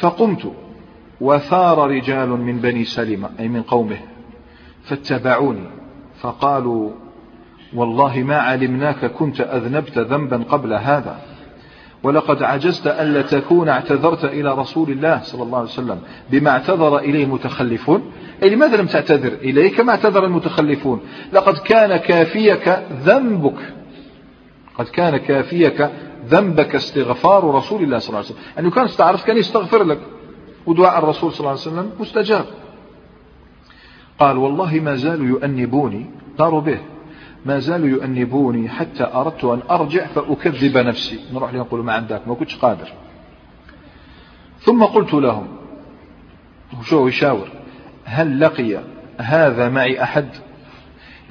فقمت. وثار رجال من بني سلمة أي من قومه فاتبعوني. فقالوا والله ما علمناك كنت أذنبت ذنبا قبل هذا. ولقد عجزت ألا تكون اعتذرت إلى رسول الله صلى الله عليه وسلم بما اعتذر إليه المتخلفون. أي لماذا لم تعتذر إليه كما اعتذر المتخلفون. لقد كان كافيك ذنبك. قد كان كافيك ذنبك استغفار رسول الله صلى الله عليه وسلم. أنه كان استعرف كان يستغفر لك. ودعاء الرسول صلى الله عليه وسلم مستجاب. قال والله ما زالوا يؤنبوني. طاروا به. ما زالوا يؤنبوني حتى أردت أن أرجع فأكذب نفسي. نروح لهم نقول ما عندك ما كنتش قادر. ثم قلت لهم شو يشاور هل لقي هذا معي أحد؟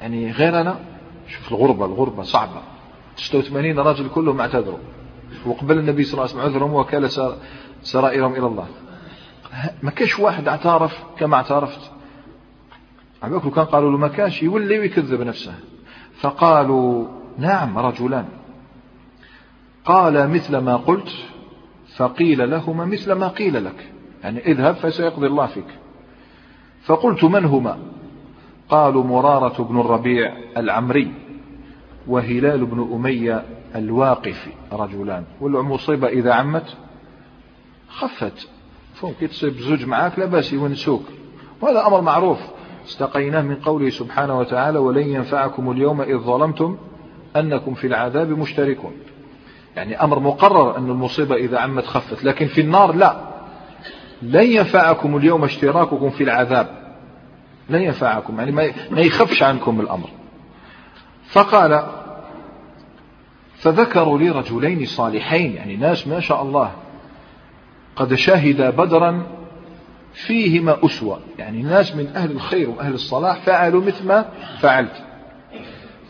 يعني غير أنا؟ شوف الغربة الغربة صعبة. 86 راجل كلهم اعتذروا. وقبل النبي صلى الله عليه وسلم عذرهم وكال سرائرهم إلى الله. ما كاش واحد اعترف كما اعترفت. عباك كان قالوا له ما كاش يولي ويكذب نفسه. فقالوا نعم رجلان. قال مثل ما قلت فقيل لهما مثل ما قيل لك. يعني اذهب فسيقضي الله فيك. فقلت من هما؟ قالوا مرارة بن الربيع العمري وهلال بن أمية الواقفي رجلان. والمصيبة إذا عمت خفت. فوق تصيب زوج معاك لا باس يونسوك. وهذا أمر معروف. استقيناه من قوله سبحانه وتعالى ولن ينفعكم اليوم إذ ظلمتم أنكم في العذاب مشتركون. يعني أمر مقرر أن المصيبة إذا عمت خفت لكن في النار لا. لن ينفعكم اليوم اشتراككم في العذاب. لن ينفعكم. يعني ما يخفش عنكم الأمر. فقال فذكروا لي رجلين صالحين. يعني ناس ما شاء الله قد شهد بدرا فيهما أسوة. يعني ناس من أهل الخير وأهل الصلاح فعلوا مثل ما فعلت.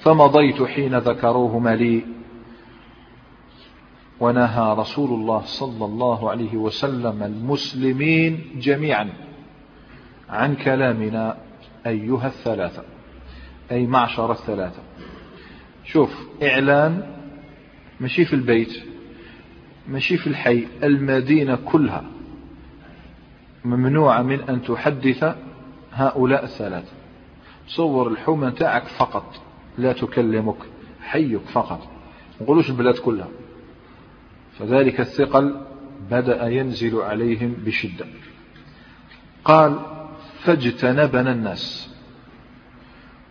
فمضيت حين ذكروهما لي. ونهى رسول الله صلى الله عليه وسلم المسلمين جميعا عن كلامنا أيها الثلاثة أي معشر الثلاثة. شوف إعلان مشي في البيت مشي في الحي المدينة كلها. ممنوعة من أن تحدث هؤلاء الثلاثة صور الحومة تاعك فقط لا تكلمك حيك فقط. نقولوش البلاد كلها. فذلك الثقل بدأ ينزل عليهم بشدة. قال فاجتنبنا الناس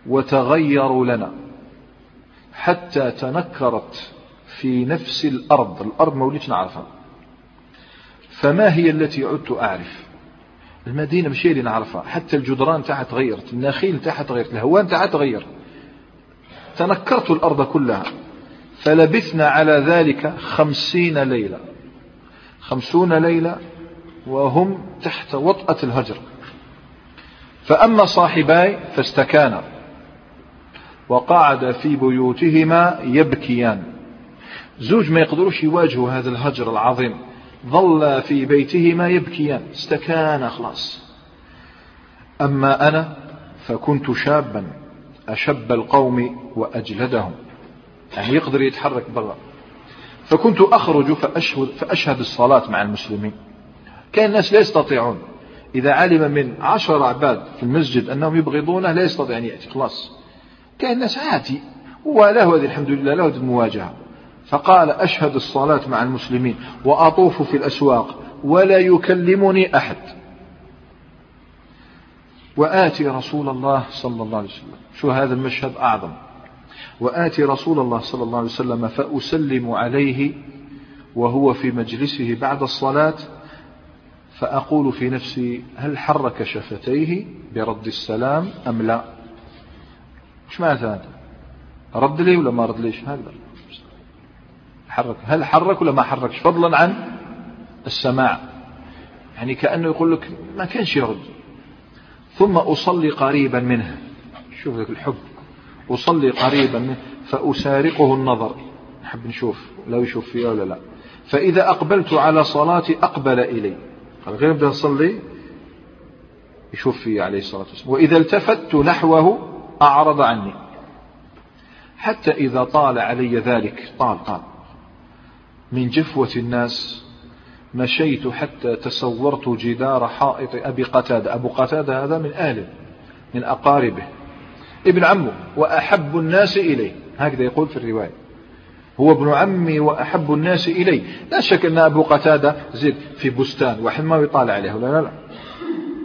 وتغيروا لنا حتى تنكرت في نفس الأرض. الأرض ما وليتش نعرفها. فما هي التي عدت أعرف؟ المدينة مش اللي نعرفها. حتى الجدران تاعها تغيرت النخيل تاعها تغيرت الهوان تاعها تغير. تنكرت الأرض كلها. فلبثنا على ذلك خمسين ليلة. خمسون ليلة وهم تحت وطأة الهجر. فأما صاحباي فاستكانا. وقعد في بيوتهما يبكيان. زوج ما يقدروش يواجهوا هذا الهجر العظيم. ظل في بيتهما يبكيان. استكان خلاص. أما أنا فكنت شابا أشب القوم وأجلدهم. يعني يقدر يتحرك برا. فكنت أخرج فأشهد, فأشهد الصلاة مع المسلمين. كان الناس لا يستطيعون. إذا علم من عشر عباد في المسجد أنهم يبغضونه لا يستطيع أن يأتي. خلاص. كان الناس عادي. وله هذه الحمد لله له المواجهة. فقال أشهد الصلاة مع المسلمين وأطوف في الأسواق ولا يكلمني أحد. وآتي رسول الله صلى الله عليه وسلم. شو هذا المشهد؟ أعظم. وآتي رسول الله صلى الله عليه وسلم فأسلم عليه وهو في مجلسه بعد الصلاة فأقول في نفسي هل حرك شفتيه برد السلام أم لا؟ معنى هذا؟ رد لي ولا ما رد ليش؟ هكذا حرك. هل حرك ولا ما حركش؟ فضلا عن السماع. يعني كأنه يقول لك ما كانش يرد. ثم أصلي قريبا منه. شوف لك الحب. أصلي قريبا منه. فأسارقه النظر. نحب نشوف لو يشوف فيها ولا لا. فإذا أقبلت على صلاتي أقبل إلي. قال غير بدأ أصلي يشوف فيه عليه الصلاة والسلام. وإذا التفت نحوه أعرض عني. حتى إذا طال علي ذلك. طال طال. من جفوة الناس. مشيت حتى تصورت جدار حائط أبي قتادة. أبو قتادة هذا من أهله من أقاربه. ابن عمه وأحب الناس إليه. هكذا يقول في الرواية. هو ابن عمي وأحب الناس إلي لا شك أن أبو قتادة زيد في بستان. واحد ما يطالع عليه لا لا؟ لا.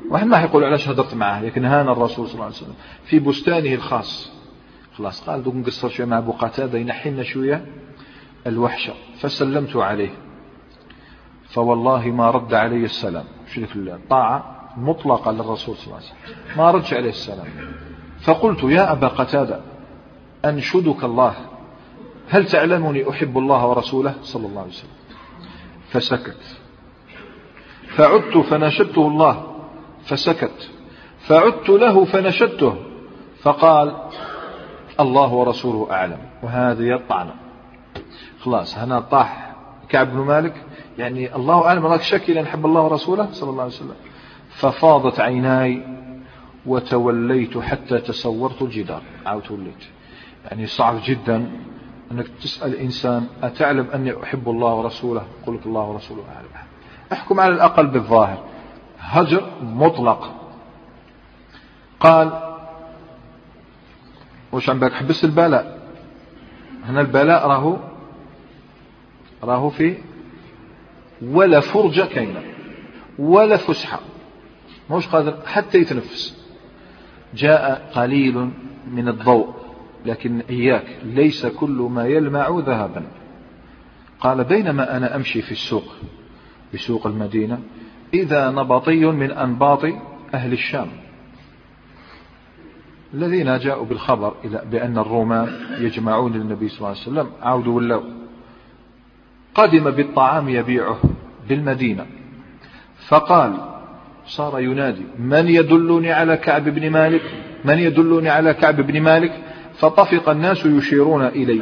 واحد ما يقول علاش هدرت معه لكن هان الرسول صلى الله عليه وسلم في بستانه الخاص. خلاص قال دوك نقصر شوية مع أبو قتادة ينحينا شوية. الوحشة فسلمت عليه. فوالله ما رد علي السلام. شوف الطاعة مطلقة للرسول صلى الله عليه وسلم. ما ردش عليه السلام. فقلت يا أبا قتادة أنشدك الله. هل تعلمني أحب الله ورسوله؟ صلى الله عليه وسلم. فسكت. فعدت فنشدته الله. فسكت. فعدت له فنشدته. فقال الله ورسوله أعلم. وهذه الطعنة. خلاص هنا طاح كعب بن مالك. يعني الله أعلم راك شكي لأن حب الله ورسوله صلى الله عليه وسلم. ففاضت عيناي وتوليت حتى تصورت الجدار. عاود توليت. يعني صعب جدا أنك تسأل إنسان أتعلم أني أحب الله ورسوله؟ لك الله ورسوله أعلم. أحكم على الأقل بالظاهر. هجر مطلق. قال وش عم بالك حبس البلاء. هنا البلاء راهو راهو في ولا فرجة كاينة ولا فسحة مش قادر حتى يتنفس. جاء قليل من الضوء لكن إياك ليس كل ما يلمع ذهبا. قال بينما أنا أمشي في السوق بسوق المدينة إذا نبطي من أنباط أهل الشام. الذين جاءوا بالخبر بأن الرومان يجمعون للنبي صلى الله عليه وسلم عودوا ولوا قدم بالطعام يبيعه بالمدينة. فقال صار ينادي من يدلني على كعب بن مالك؟ من يدلني على كعب بن مالك؟ فطفق الناس يشيرون إلي.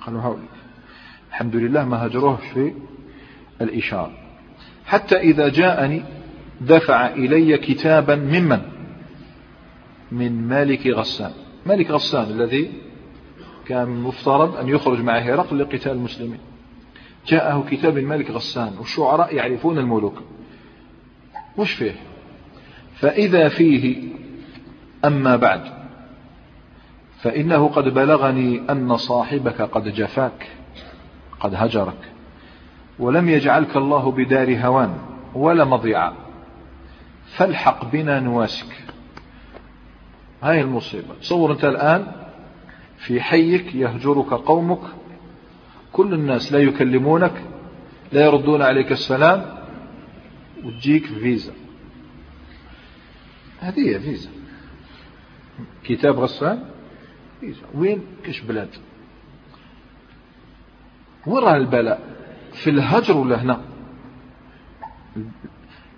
قالوا هؤلاء. الحمد لله ما هجروه في الإشارة. حتى إذا جاءني دفع إلي كتابا ممن؟ من مالك غسان. مالك غسان الذي كان مفترض أن يخرج مع هرقل لقتال المسلمين. جاءه كتاب الملك غسان والشعراء يعرفون الملوك. وش فيه؟ فإذا فيه أما بعد فإنه قد بلغني أن صاحبك قد جفاك قد هجرك ولم يجعلك الله بدار هوان ولا مضيعة فالحق بنا نواسك. هاي المصيبة. تصور أنت الآن في حيك يهجرك قومك كل الناس لا يكلمونك لا يردون عليك السلام وتجيك فيزا. هذه فيزا. كتاب غسان؟ فيزا. وين؟ كش بلاد. وين راه البلاء؟ في الهجر ولا هنا؟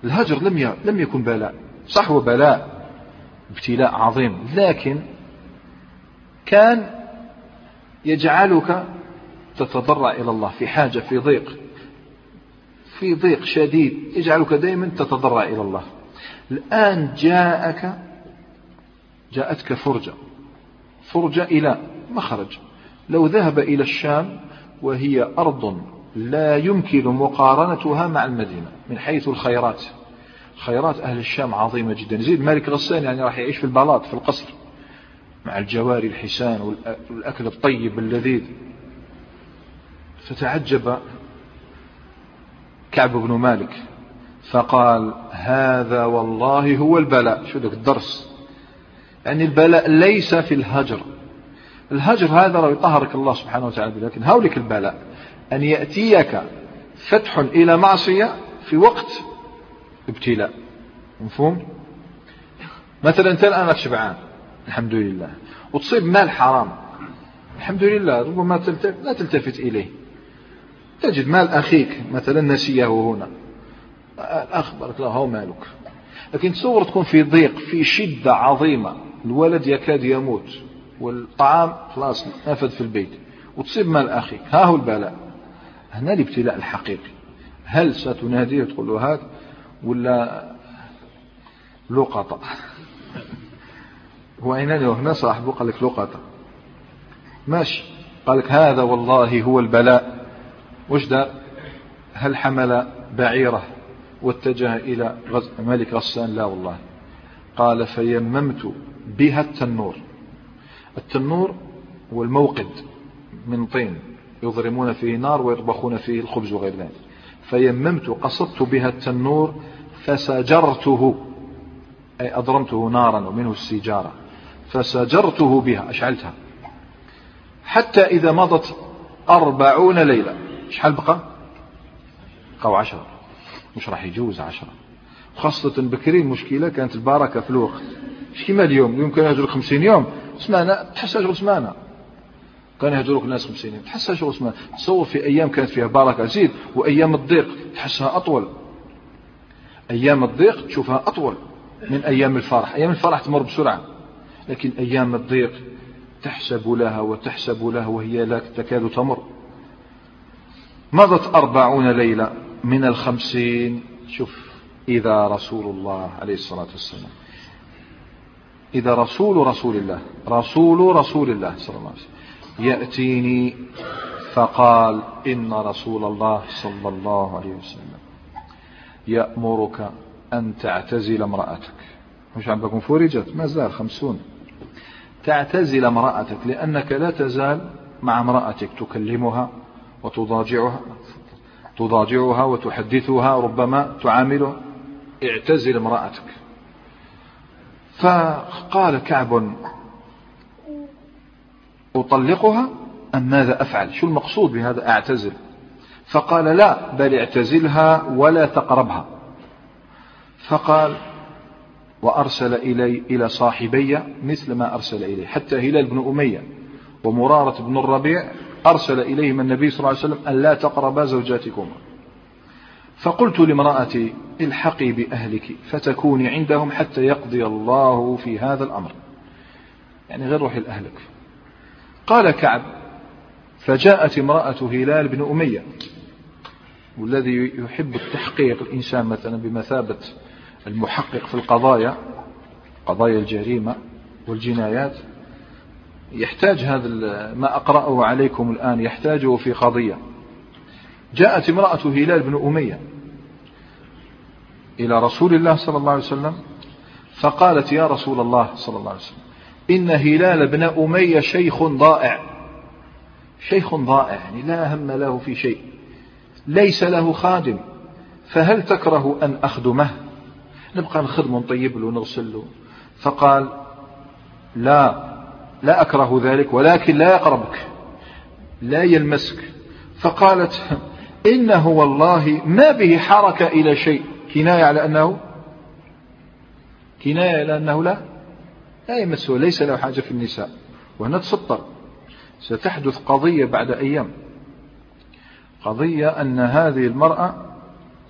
الهجر لم لم يكن بلاء. صح هو بلاء ابتلاء عظيم لكن كان يجعلك تتضرع إلى الله في حاجة في ضيق في ضيق شديد يجعلك دائما تتضرع إلى الله. الآن جاءك جاءتك فرجة فرجة إلى مخرج. لو ذهب إلى الشام وهي أرض لا يمكن مقارنتها مع المدينة من حيث الخيرات. خيرات أهل الشام عظيمة جدا. زيد مالك غسان يعني راح يعيش في البلاط في القصر مع الجواري الحسان والأكل الطيب اللذيذ. فتعجب كعب بن مالك فقال هذا والله هو البلاء. شو ذاك الدرس؟ يعني البلاء ليس في الهجر. الهجر هذا راه يطهرك الله سبحانه وتعالى لكن هولك البلاء. أن يأتيك فتح إلى معصية في وقت ابتلاء. مفهوم؟ مثلا أنت الآن شبعان الحمد لله وتصيب مال حرام. الحمد لله ربما لا تلتفت إليه. تجد مال أخيك مثلا نسيه هنا. الأخ بارك الله هو مالك؟ لكن تصور تكون في ضيق في شدة عظيمة. الولد يكاد يموت والطعام خلاص نفذ في البيت. وتصيب مال أخيك. ها هو البلاء. هنا الابتلاء الحقيقي. هل ستناديه تقول له هات ولا لقطة؟ هو أين هنا صاحبه قال لك لقطة. ماشي. قال لك هذا والله هو البلاء. وش دار هل حمل بعيره واتجه إلى ملك غسان؟ لا والله. قال فيممت بها التنور. التنور هو الموقد من طين يضرمون فيه نار ويطبخون فيه الخبز وغير ذلك. فيممت قصدت بها التنور فسجرته أي أضرمته نارا ومنه السجارة فسجرته بها أشعلتها. حتى إذا مضت أربعون ليلة شحال بقى؟ بقوا عشرة. مش راح يجوز عشرة. خاصة بكري المشكلة كانت البركة في الوقت. مش كيما اليوم. اليوم كان يهجروا خمسين يوم. سمانة تحسها شغل سمانة كان يهجروك الناس خمسين يوم. تحسها شغل سمانة تصور في أيام كانت فيها بركة زيد وأيام الضيق تحسها أطول. أيام الضيق تشوفها أطول من أيام الفرح. أيام الفرح تمر بسرعة. لكن أيام الضيق تحسب لها وتحسب لها وهي لا تكاد تمر. مضت أربعون ليلة من الخمسين. شوف إذا رسول الله عليه الصلاة والسلام إذا رسول رسول الله رسول رسول الله صلى الله عليه وسلم يأتيني فقال إن رسول الله صلى الله عليه وسلم يأمرك أن تعتزل امرأتك. مش عم بكون فرجت؟ ما زال خمسون. تعتزل امرأتك لأنك لا تزال مع امرأتك تكلمها. وتضاجعها تضاجعها وتحدثها ربما تعاملها اعتزل امرأتك. فقال كعب أطلقها أم ماذا أفعل؟ شو المقصود بهذا أعتزل؟ فقال لا بل اعتزلها ولا تقربها. فقال وأرسل إلي إلى صاحبي مثل ما أرسل إلي حتى هلال بن أمية ومرارة بن الربيع أرسل إليهم النبي صلى الله عليه وسلم أن لا تقربا زوجاتكما. فقلت لامرأتي الحقي بأهلك فتكوني عندهم حتى يقضي الله في هذا الأمر. يعني غير روحي لأهلك. قال كعب فجاءت امرأة هلال بن أمية والذي يحب التحقيق الإنسان مثلا بمثابة المحقق في القضايا قضايا الجريمة والجنايات يحتاج هذا ما أقرأه عليكم الآن يحتاجه في قضية. جاءت امرأة هلال بن أمية إلى رسول الله صلى الله عليه وسلم فقالت يا رسول الله صلى الله عليه وسلم إن هلال بن أمية شيخ ضائع. شيخ ضائع يعني لا هم له في شيء ليس له خادم فهل تكره أن أخدمه؟ نبقى نخدمه نطيب له نغسل له. فقال لا لا أكره ذلك ولكن لا يقربك لا يلمسك. فقالت إنه والله ما به حركة إلى شيء؟ كناية على أنه كناية على أنه لا لا يمسه ليس له حاجة في النساء. وهنا تسطر. ستحدث قضية بعد أيام. قضية أن هذه المرأة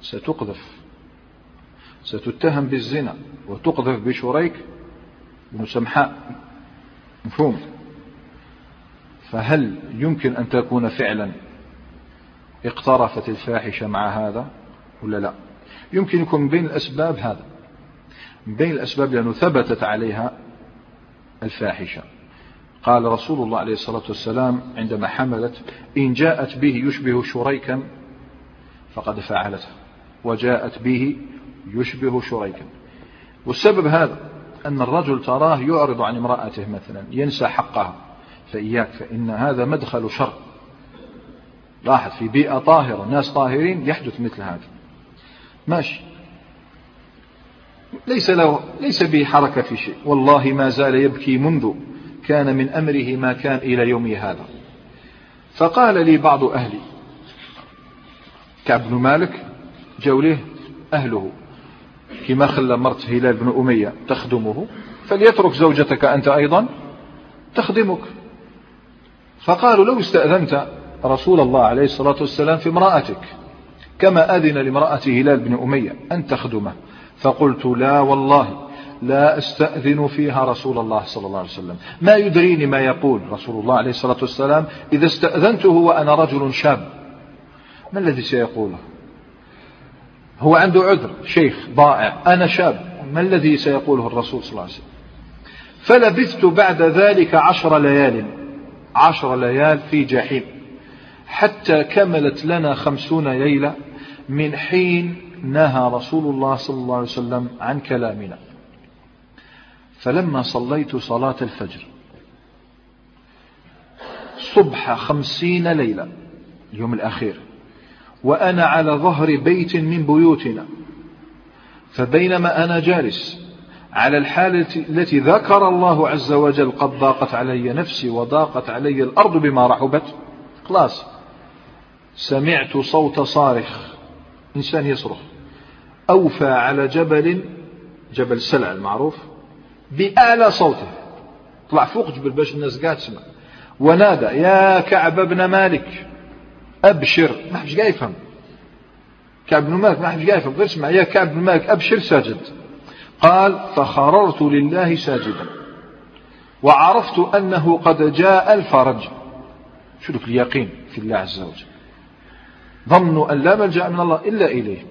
ستقذف ستتهم بالزنا وتقذف بشريك بن سمحاء. مفهوم؟ فهل يمكن أن تكون فعلا اقترفت الفاحشة مع هذا ولا لا؟ يمكن يكون من بين الأسباب هذا من بين الأسباب لأنه ثبتت عليها الفاحشة. قال رسول الله عليه الصلاة والسلام عندما حملت إن جاءت به يشبه شريكا فقد فعلته وجاءت به يشبه شريكا. والسبب هذا أن الرجل تراه يعرض عن امرأته مثلا ينسى حقها فإياك فإن هذا مدخل شر. لاحظ في بيئة طاهرة ناس طاهرين يحدث مثل هذا. ماشي. ليس له ليس به حركة في شيء. والله ما زال يبكي منذ كان من أمره ما كان إلى يومي هذا. فقال لي بعض أهلي كعب بن مالك جوليه أهله. كما خلى مرت هلال بن أمية تخدمه فليترك زوجتك أنت أيضا تخدمك. فقالوا لو استأذنت رسول الله عليه الصلاة والسلام في امرأتك كما أذن لامرأة هلال بن أمية أن تخدمه. فقلت لا والله لا أستأذن فيها رسول الله صلى الله عليه وسلم. ما يدريني ما يقول رسول الله عليه الصلاة والسلام إذا استأذنته وأنا رجل شاب؟ ما الذي سيقوله؟ هو عنده عذر شيخ ضائع. أنا شاب ما الذي سيقوله الرسول صلى الله عليه وسلم؟ فلبثت بعد ذلك عشر ليال عشر ليال في جحيم حتى كملت لنا خمسون ليلة من حين نهى رسول الله صلى الله عليه وسلم عن كلامنا. فلما صليت صلاة الفجر صبح خمسين ليلة اليوم الأخير وأنا على ظهر بيت من بيوتنا. فبينما أنا جالس على الحالة التي ذكر الله عز وجل قد ضاقت علي نفسي وضاقت علي الأرض بما رحبت خلاص سمعت صوت صارخ إنسان يصرخ. أوفى على جبل جبل سلع المعروف بأعلى صوته. طلع فوق جبل باش الناس قاعد تسمع. ونادى يا كعب بن مالك. أبشر. ما حدش قاعد يفهم. كعب بن مالك ما حدش قاعد يفهم. غير اسمع يا كعب بن مالك أبشر ساجد. قال فخررت لله ساجدا. وعرفت أنه قد جاء الفرج. شو اليقين في الله عز وجل؟ ظنوا أن لا ملجأ من الله إلا إليه.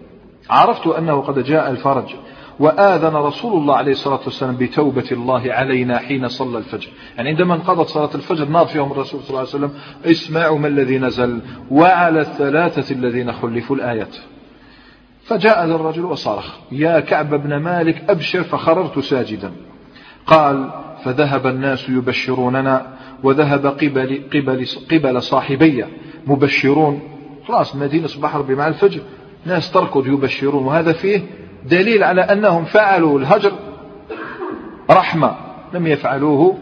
عرفت أنه قد جاء الفرج. وآذن رسول الله عليه الصلاة والسلام بتوبة الله علينا حين صلى الفجر. يعني عندما انقضت صلاة الفجر ناض فيهم الرسول صلى الله عليه وسلم اسمعوا ما الذي نزل وعلى الثلاثة الذين خلفوا الآيات فجاء ذا الرجل وصرخ يا كعب بن مالك أبشر فخررت ساجدا. قال فذهب الناس يبشروننا وذهب قبل, قبل, قبل صاحبي مبشرون. خلاص مدينة صباح ربي مع الفجر ناس تركض يبشرون وهذا فيه دليل على أنهم فعلوا الهجر رحمة لم يفعلوه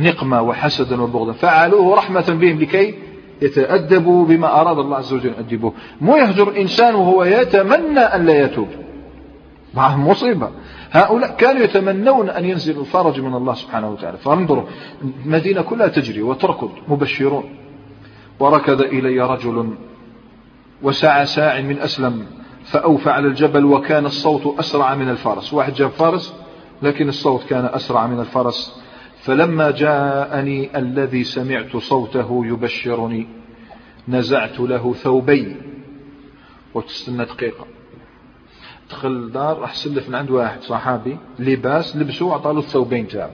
نقمة وحسدا وبغضا فعلوه رحمة بهم لكي يتأدبوا بما أراد الله عز وجل أن مو يهجر إنسان وهو يتمنى أن لا يتوب. معهم مصيبة. هؤلاء كانوا يتمنون أن ينزل الفرج من الله سبحانه وتعالى. فانظروا المدينة كلها تجري وتركض مبشرون. وركض إلي رجل وسعى ساع من أسلم. فأوفى على الجبل وكان الصوت أسرع من الفرس. واحد جاب فرس لكن الصوت كان أسرع من الفرس. فلما جاءني الذي سمعت صوته يبشرني نزعت له ثوبي. وتستنى دقيقة. دخل الدار راح سلف من عند واحد صحابي لباس لبسوه عطاله الثوبين تاعو.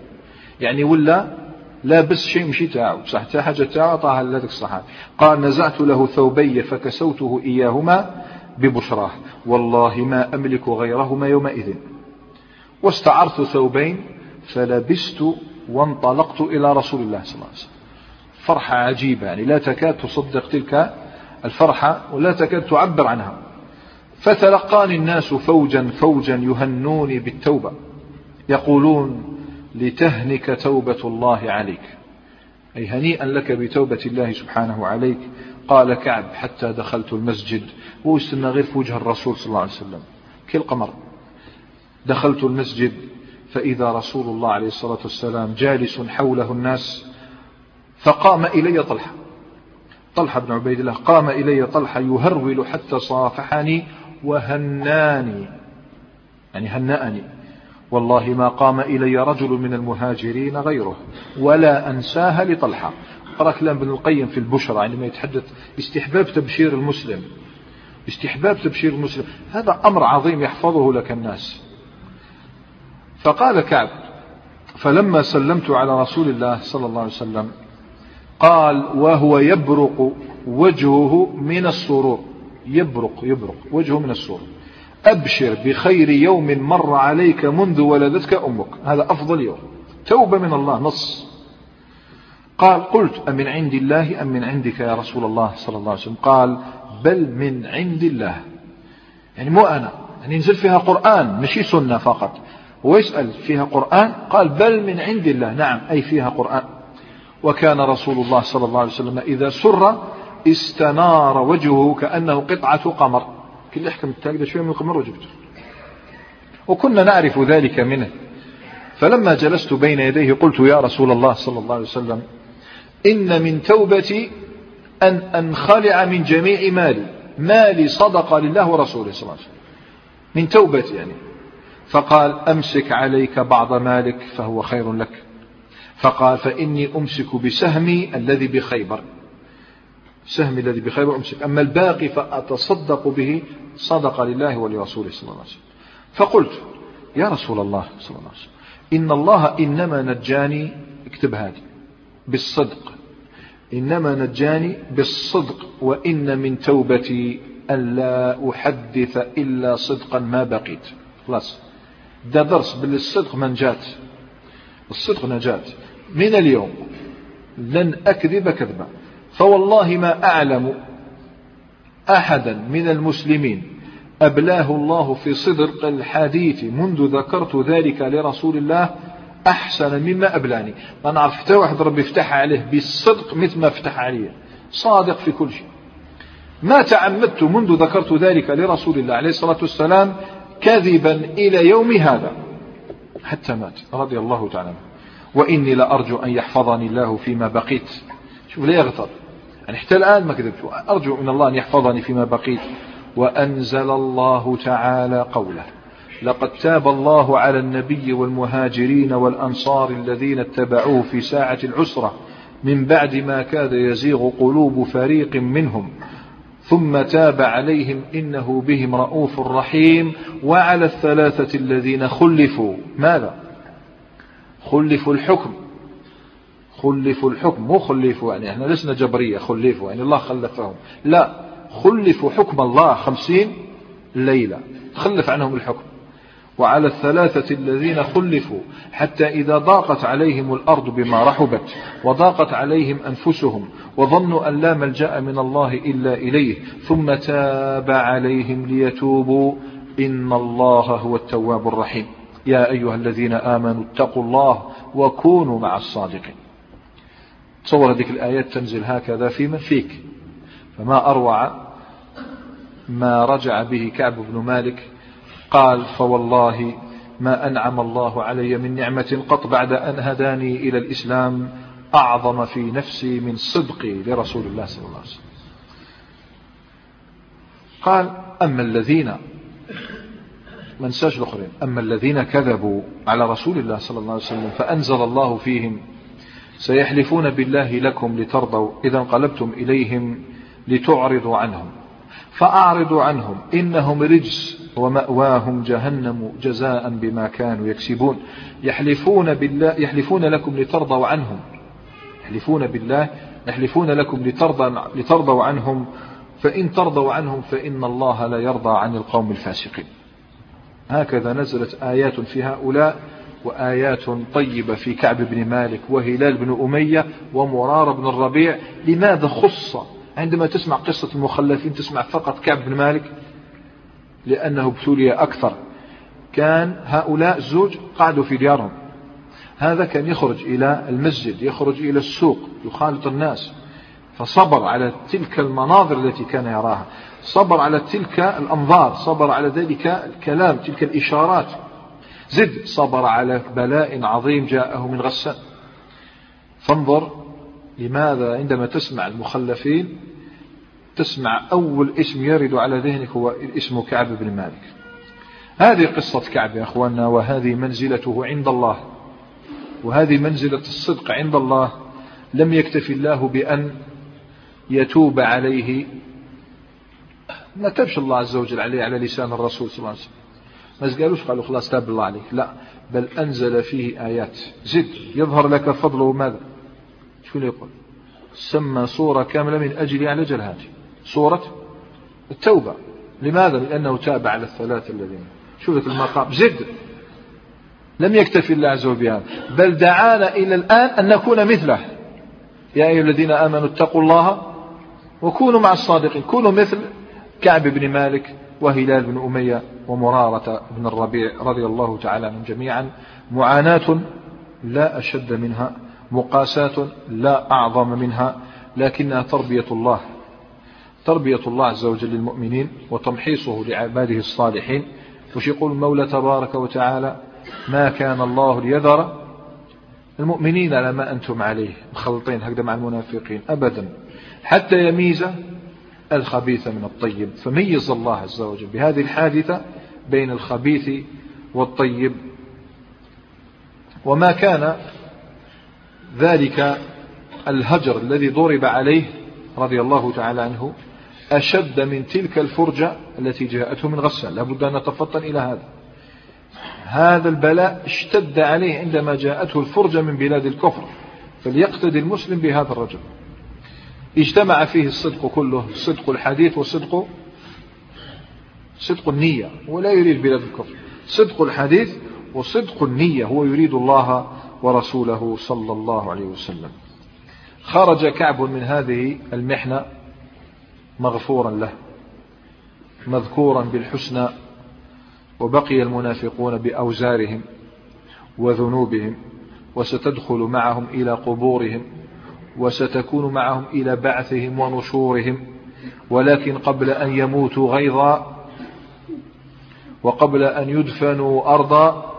يعني ولا لابس شيء مشي تاعو. بصح حتى حاجة تاعو عطاها لهذاك الصحابي. قال نزعت له ثوبي فكسوته إياهما. ببشراه. والله ما أملك غيرهما يومئذ. واستعرت ثوبين فلبست وانطلقت إلى رسول الله صلى الله عليه وسلم. فرحة عجيبة يعني لا تكاد تصدق تلك الفرحة ولا تكاد تعبر عنها. فتلقاني الناس فوجا فوجا يهنوني بالتوبة. يقولون لتهنك توبة الله عليك. أي هنيئا لك بتوبة الله سبحانه عليك. قال كعب حتى دخلت المسجد ويستنى غير في وجه الرسول صلى الله عليه وسلم. كالقمر دخلت المسجد فإذا رسول الله عليه الصلاة والسلام جالس حوله الناس فقام إلي طلحة. طلحة بن عبيد الله قام إلي طلحة يهرول حتى صافحني وهناني. يعني هنأني. والله ما قام إلي رجل من المهاجرين غيره ولا أنساها لطلحة. قرأ كلام ابن القيم في البشرى عندما يتحدث باستحباب تبشير المسلم. باستحباب تبشير المسلم. هذا أمر عظيم يحفظه لك الناس. فقال كعب فلما سلمت على رسول الله صلى الله عليه وسلم قال وهو يبرق وجهه من السرور. يبرق يبرق وجهه من السرور. أبشر بخير يوم مر عليك منذ ولدتك أمك. هذا أفضل يوم. توبة من الله نص. قال قلت أمن عند الله أم من عندك يا رسول الله صلى الله عليه وسلم. قال بل من عند الله. يعني مو أنا. يعني ينزل فيها قرآن مشي سنة فقط. ويسأل فيها قرآن قال بل من عند الله. نعم أي فيها قرآن. وكان رسول الله صلى الله عليه وسلم إذا سر استنار وجهه كأنه قطعة قمر. كل يحكم التاقدة شوية من القمر وجبته. وكنا نعرف ذلك منه. فلما جلست بين يديه قلت يا رسول الله صلى الله عليه وسلم إن من توبتي أن أنخلع من جميع مالي. مالي صدقة لله ورسوله صلى الله عليه وسلم. من توبتي يعني. فقال أمسك عليك بعض مالك فهو خير لك. فقال فإني أمسك بسهمي الذي بخيبر. سهمي الذي بخيبر أمسك أما الباقي فأتصدق به صدق لله ولرسوله صلى الله عليه وسلم. فقلت يا رسول الله صلى الله عليه وسلم إن الله إنما نجاني اكتب هذه بالصدق. إنما نجاني بالصدق وإن من توبتي ألا أحدث إلا صدقا ما بقيت. خلاص. ده درس بالصدق منجات الصدق نجاة من اليوم لن أكذب كذبا. فوالله ما أعلم أحدا من المسلمين. أبلاه الله في صدق الحديث منذ ذكرت ذلك لرسول الله أحسن مما أبلاني. ما نعرف حتى واحد ربي فتح عليه بالصدق مثل ما فتح عليه صادق في كل شيء. ما تعمدت منذ ذكرت ذلك لرسول الله عليه الصلاة والسلام كذبا إلى يوم هذا. حتى مات. رضي الله تعالى وإني لأرجو أن يحفظني الله فيما بقيت. شوف لا يغتر. يعني حتى الآن ما كذبت. أرجو من الله أن يحفظني فيما بقيت وأنزل الله تعالى قوله لقد تاب الله على النبي والمهاجرين والأنصار الذين اتبعوه في ساعة العسرة. من بعد ما كاد يزيغ قلوب فريق منهم. ثم تاب عليهم إنه بهم رؤوف رحيم. وعلى الثلاثة الذين خلفوا. ماذا؟ خلفوا الحكم. خلفوا الحكم مو خلفوا يعني إحنا لسنا جبرية خلفوا يعني الله خلفهم. لا خلفوا حكم الله خمسين ليلة خلف عنهم الحكم. وعلى الثلاثة الذين خلفوا حتى إذا ضاقت عليهم الأرض بما رحبت وضاقت عليهم أنفسهم وظنوا أن لا ملجأ من الله إلا إليه ثم تاب عليهم ليتوبوا إن الله هو التواب الرحيم. يا أيها الذين آمنوا اتقوا الله وكونوا مع الصادقين. تصور هذه الآيات تنزل هكذا في من فيك. فما أروع ما رجع به كعب بن مالك قال فوالله ما أنعم الله علي من نعمة قط بعد أن هداني إلى الإسلام أعظم في نفسي من صدقي لرسول الله صلى الله عليه وسلم. قال أما الذين ما الآخرين أما الذين كذبوا على رسول الله صلى الله عليه وسلم فأنزل الله فيهم سيحلفون بالله لكم لترضوا إذا انقلبتم إليهم لتعرضوا عنهم. فأعرضوا عنهم. إنهم رجس ومأواهم جهنم جزاء بما كانوا يكسبون. يحلفون بالله يحلفون لكم لترضوا عنهم. يحلفون بالله يحلفون لكم لترضى لترضوا عنهم. فإن ترضوا عنهم فإن الله لا يرضى عن القوم الفاسقين. هكذا نزلت آيات في هؤلاء. وآيات طيبة في كعب بن مالك وهلال بن أمية ومرار بن الربيع. لماذا خص؟ عندما تسمع قصة المخلفين تسمع فقط كعب بن مالك؟ لأنه ابتلي أكثر. كان هؤلاء الزوج قعدوا في ديارهم. هذا كان يخرج إلى المسجد يخرج إلى السوق يخالط الناس. فصبر على تلك المناظر التي كان يراها. صبر على تلك الأنظار صبر على ذلك الكلام تلك الإشارات. زد صبر على بلاء عظيم جاءه من غسان فانظر لماذا عندما تسمع المخلفين تسمع أول اسم يرد على ذهنك هو اسم كعب بن مالك. هذه قصة كعب يا أخواننا وهذه منزلته عند الله. وهذه منزلة الصدق عند الله. لم يكتفي الله بأن يتوب عليه. ما تبش الله عز وجل عليه على لسان الرسول صلى الله عليه وسلم. ما قالوش قالوا خلاص تاب الله عليك. لا بل أنزل فيه آيات. زد يظهر لك فضله ماذا؟ شو يقول؟ سمى صورة كاملة من أجل على جلهاته صورة التوبة. لماذا؟ لأنه تاب على الثلاثة الذين. شوف المقام؟ زد. لم يكتفي الله عز وجل. بل دعانا إلى الآن أن نكون مثله. يا أيها الذين آمنوا اتقوا الله وكونوا مع الصادقين. كونوا مثل كعب بن مالك وهلال بن أمية. ومرارة بن الربيع رضي الله تعالى عنهم جميعا معاناة لا أشد منها مقاساة لا أعظم منها لكنها تربية الله تربية الله عز وجل للمؤمنين وتمحيصه لعباده الصالحين. وش يقول المولى تبارك وتعالى؟ ما كان الله ليذر المؤمنين على ما أنتم عليه مخلطين. هكذا مع المنافقين. أبدا. حتى يميز الخبيث من الطيب فميز الله عز وجل بهذه الحادثة بين الخبيث والطيب. وما كان ذلك الهجر الذي ضرب عليه رضي الله تعالى عنه أشد من تلك الفرجة التي جاءته من غسان. لابد أن نتفطن إلى هذا. هذا البلاء اشتد عليه عندما جاءته الفرجة من بلاد الكفر فليقتدي المسلم بهذا الرجل. اجتمع فيه الصدق كله صدق الحديث وصدق صدق النية ولا يريد بلاد الكفر. صدق الحديث وصدق النية هو يريد الله ورسوله صلى الله عليه وسلم. خرج كعب من هذه المحنة مغفورا له مذكورا بالحسنى وبقي المنافقون بأوزارهم وذنوبهم وستدخل معهم إلى قبورهم. وستكون معهم إلى بعثهم ونشورهم ولكن قبل أن يموتوا غيظا وقبل أن يدفنوا أرضا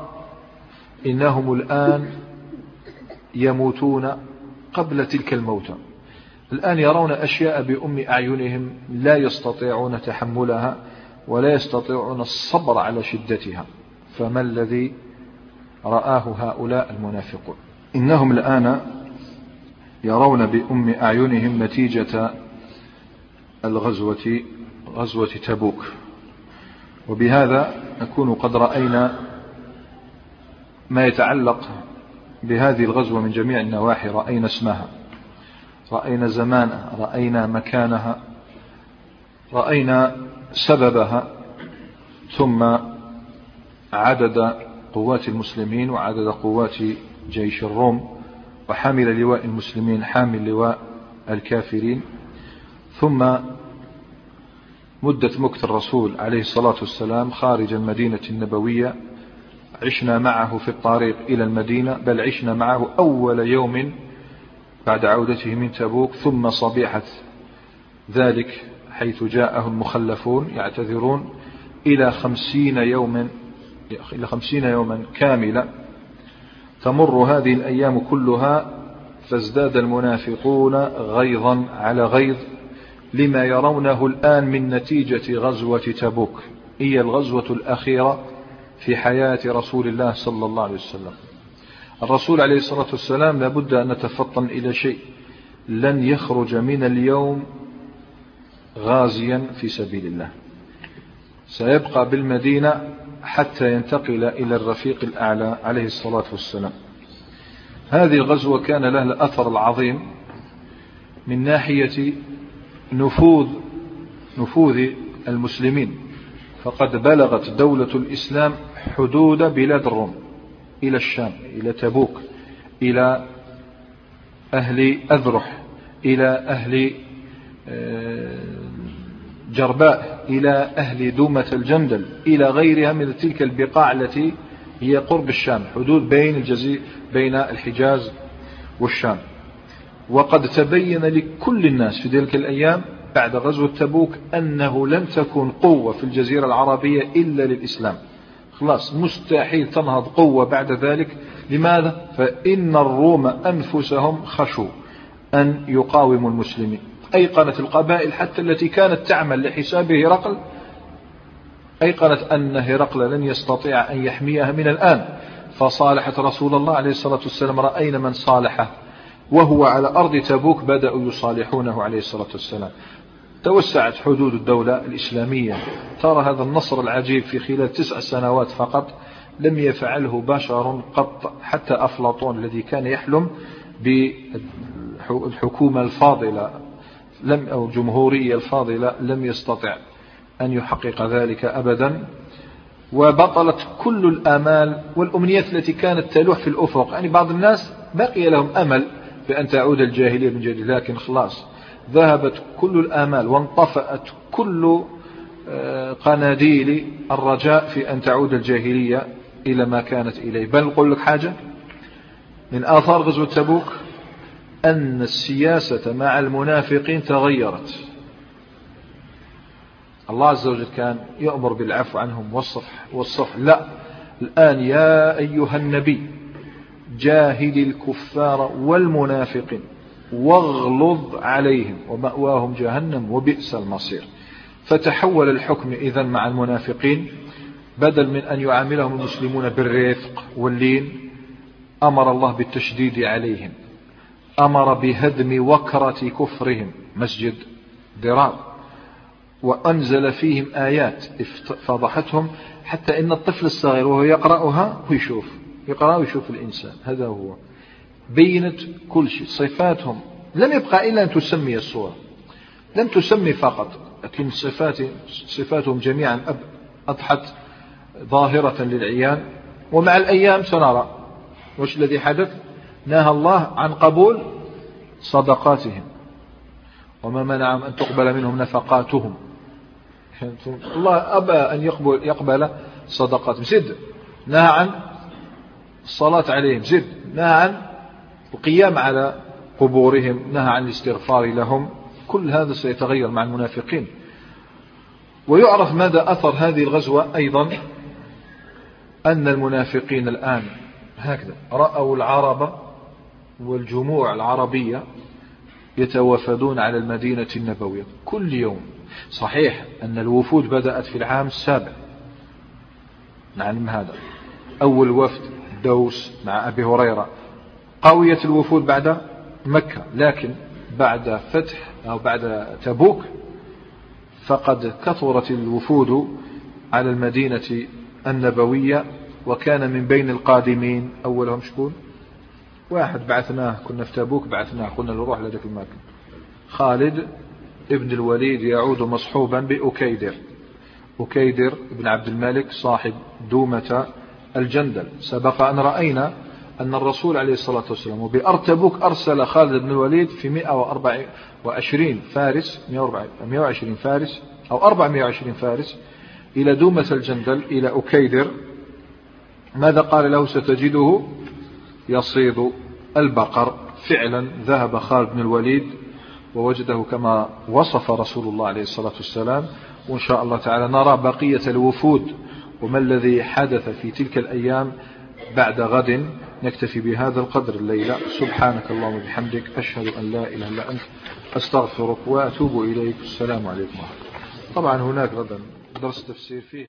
إنهم الآن يموتون قبل تلك الموتى. الآن يرون أشياء بأم أعينهم لا يستطيعون تحملها ولا يستطيعون الصبر على شدتها. فما الذي رآه هؤلاء المنافقون؟ إنهم الآن يرون بأم أعينهم نتيجة الغزوة غزوة تبوك. وبهذا نكون قد رأينا ما يتعلق بهذه الغزوة من جميع النواحي. رأينا اسمها رأينا زمانها رأينا مكانها رأينا سببها ثم عدد قوات المسلمين وعدد قوات جيش الروم. وحامل لواء المسلمين حامل لواء الكافرين. ثم مدة مكت الرسول عليه الصلاة والسلام خارج المدينة النبوية. عشنا معه في الطريق إلى المدينة بل عشنا معه أول يوم بعد عودته من تبوك. ثم صبيحة ذلك حيث جاءه المخلفون يعتذرون إلى خمسين يوما إلى خمسين يوما كاملة تمر هذه الأيام كلها فازداد المنافقون غيظا على غيظ لما يرونه الآن من نتيجة غزوة تبوك. هي الغزوة الأخيرة في حياة رسول الله صلى الله عليه وسلم. الرسول عليه الصلاة والسلام لابد أن نتفطن إلى شيء. لن يخرج من اليوم غازيا في سبيل الله. سيبقى بالمدينة حتى ينتقل إلى الرفيق الأعلى عليه الصلاة والسلام. هذه الغزوة كان لها الأثر العظيم من ناحية نفوذ نفوذ المسلمين. فقد بلغت دولة الإسلام حدود بلاد الروم إلى الشام إلى تبوك إلى أهل أذرح إلى أهل آه، جرباء إلى أهل دومة الجندل إلى غيرها من تلك البقاع التي هي قرب الشام حدود بين الجزيرة بين الحجاز والشام. وقد تبين لكل الناس في تلك الأيام بعد غزوة تبوك أنه لن تكون قوة في الجزيرة العربية إلا للإسلام. خلاص مستحيل تنهض قوة بعد ذلك. لماذا؟ فإن الروم أنفسهم خشوا أن يقاوموا المسلمين. أيقنت القبائل حتى التي كانت تعمل لحساب هرقل؟ أيقنت أن هرقل لن يستطيع أن يحميها من الآن. فصالحت رسول الله عليه الصلاة والسلام رأينا من صالحه وهو على أرض تبوك بدأوا يصالحونه عليه الصلاة والسلام. توسعت حدود الدولة الإسلامية. ترى هذا النصر العجيب في خلال تسع سنوات فقط لم يفعله بشر قط حتى أفلاطون الذي كان يحلم بالحكومة الفاضلة. لم أو الجمهورية الفاضلة لم يستطع أن يحقق ذلك أبدا. وبطلت كل الآمال والأمنيات التي كانت تلوح في الأفق. يعني بعض الناس بقي لهم أمل بأن تعود الجاهلية من جديد لكن خلاص ذهبت كل الآمال وانطفأت كل آه، قناديل الرجاء في أن تعود الجاهلية إلى ما كانت إليه. بل نقول لك حاجة من آثار غزوة تبوك أن السياسة مع المنافقين تغيرت. الله عز وجل كان يأمر بالعفو عنهم والصفح والصفح لا الآن يا أيها النبي جاهد الكفار والمنافقين واغلظ عليهم ومأواهم جهنم وبئس المصير. فتحول الحكم إذا مع المنافقين بدل من أن يعاملهم المسلمون بالرفق واللين أمر الله بالتشديد عليهم. أمر بهدم وكرة كفرهم. مسجد ضرار وأنزل فيهم آيات. فضحتهم حتى إن الطفل الصغير وهو يقرأها ويشوف يقرأ ويشوف الإنسان. هذا هو. بينت كل شيء. صفاتهم. لم يبقى إلا أن تسمي الصورة لم تسمي فقط. لكن صفات صفاتهم جميعا أضحت ظاهرة للعيان. ومع الأيام سنرى. وش الذي حدث؟ نهى الله عن قبول صدقاتهم. وما منعهم أن تقبل منهم نفقاتهم. الله أبى أن يقبل, يقبل صدقاتهم. زد. نهى عن الصلاة عليهم. زد. نهى عن القيام على قبورهم. نهى عن الاستغفار لهم. كل هذا سيتغير مع المنافقين. ويعرف ماذا أثر هذه الغزوة أيضا؟ أن المنافقين الآن هكذا رأوا العرب والجموع العربية يتوافدون على المدينة النبوية. كل يوم. صحيح أن الوفود بدأت في العام السابع. نعلم هذا. أول وفد دوس مع أبي هريرة. قوية الوفود بعد مكة. لكن بعد فتح أو بعد تبوك فقد كثرت الوفود على المدينة النبوية وكان من بين القادمين. أولهم شكون؟ واحد بعثناه كنا في تبوك بعثناه قلنا نروح لذلك المكان خالد ابن الوليد يعود مصحوبا بأكيدر. أكيدر بن عبد الملك صاحب دومة الجندل. سبق أن رأينا أن الرسول عليه الصلاة والسلام وبأرتبوك أرسل خالد بن الوليد في 124 فارس 120 فارس أو 420 فارس إلى دومة الجندل إلى أكيدر. ماذا قال له؟ ستجده يصيد البقر فعلا ذهب خالد بن الوليد ووجده كما وصف رسول الله عليه الصلاة والسلام. وإن شاء الله تعالى نرى بقية الوفود وما الذي حدث في تلك الأيام بعد غد. نكتفي بهذا القدر الليلة. سبحانك اللهم وبحمدك. أشهد أن لا إله إلا أنت. أستغفرك وأتوب إليك. السلام عليكم طبعا هناك غدا درس تفسير فيه.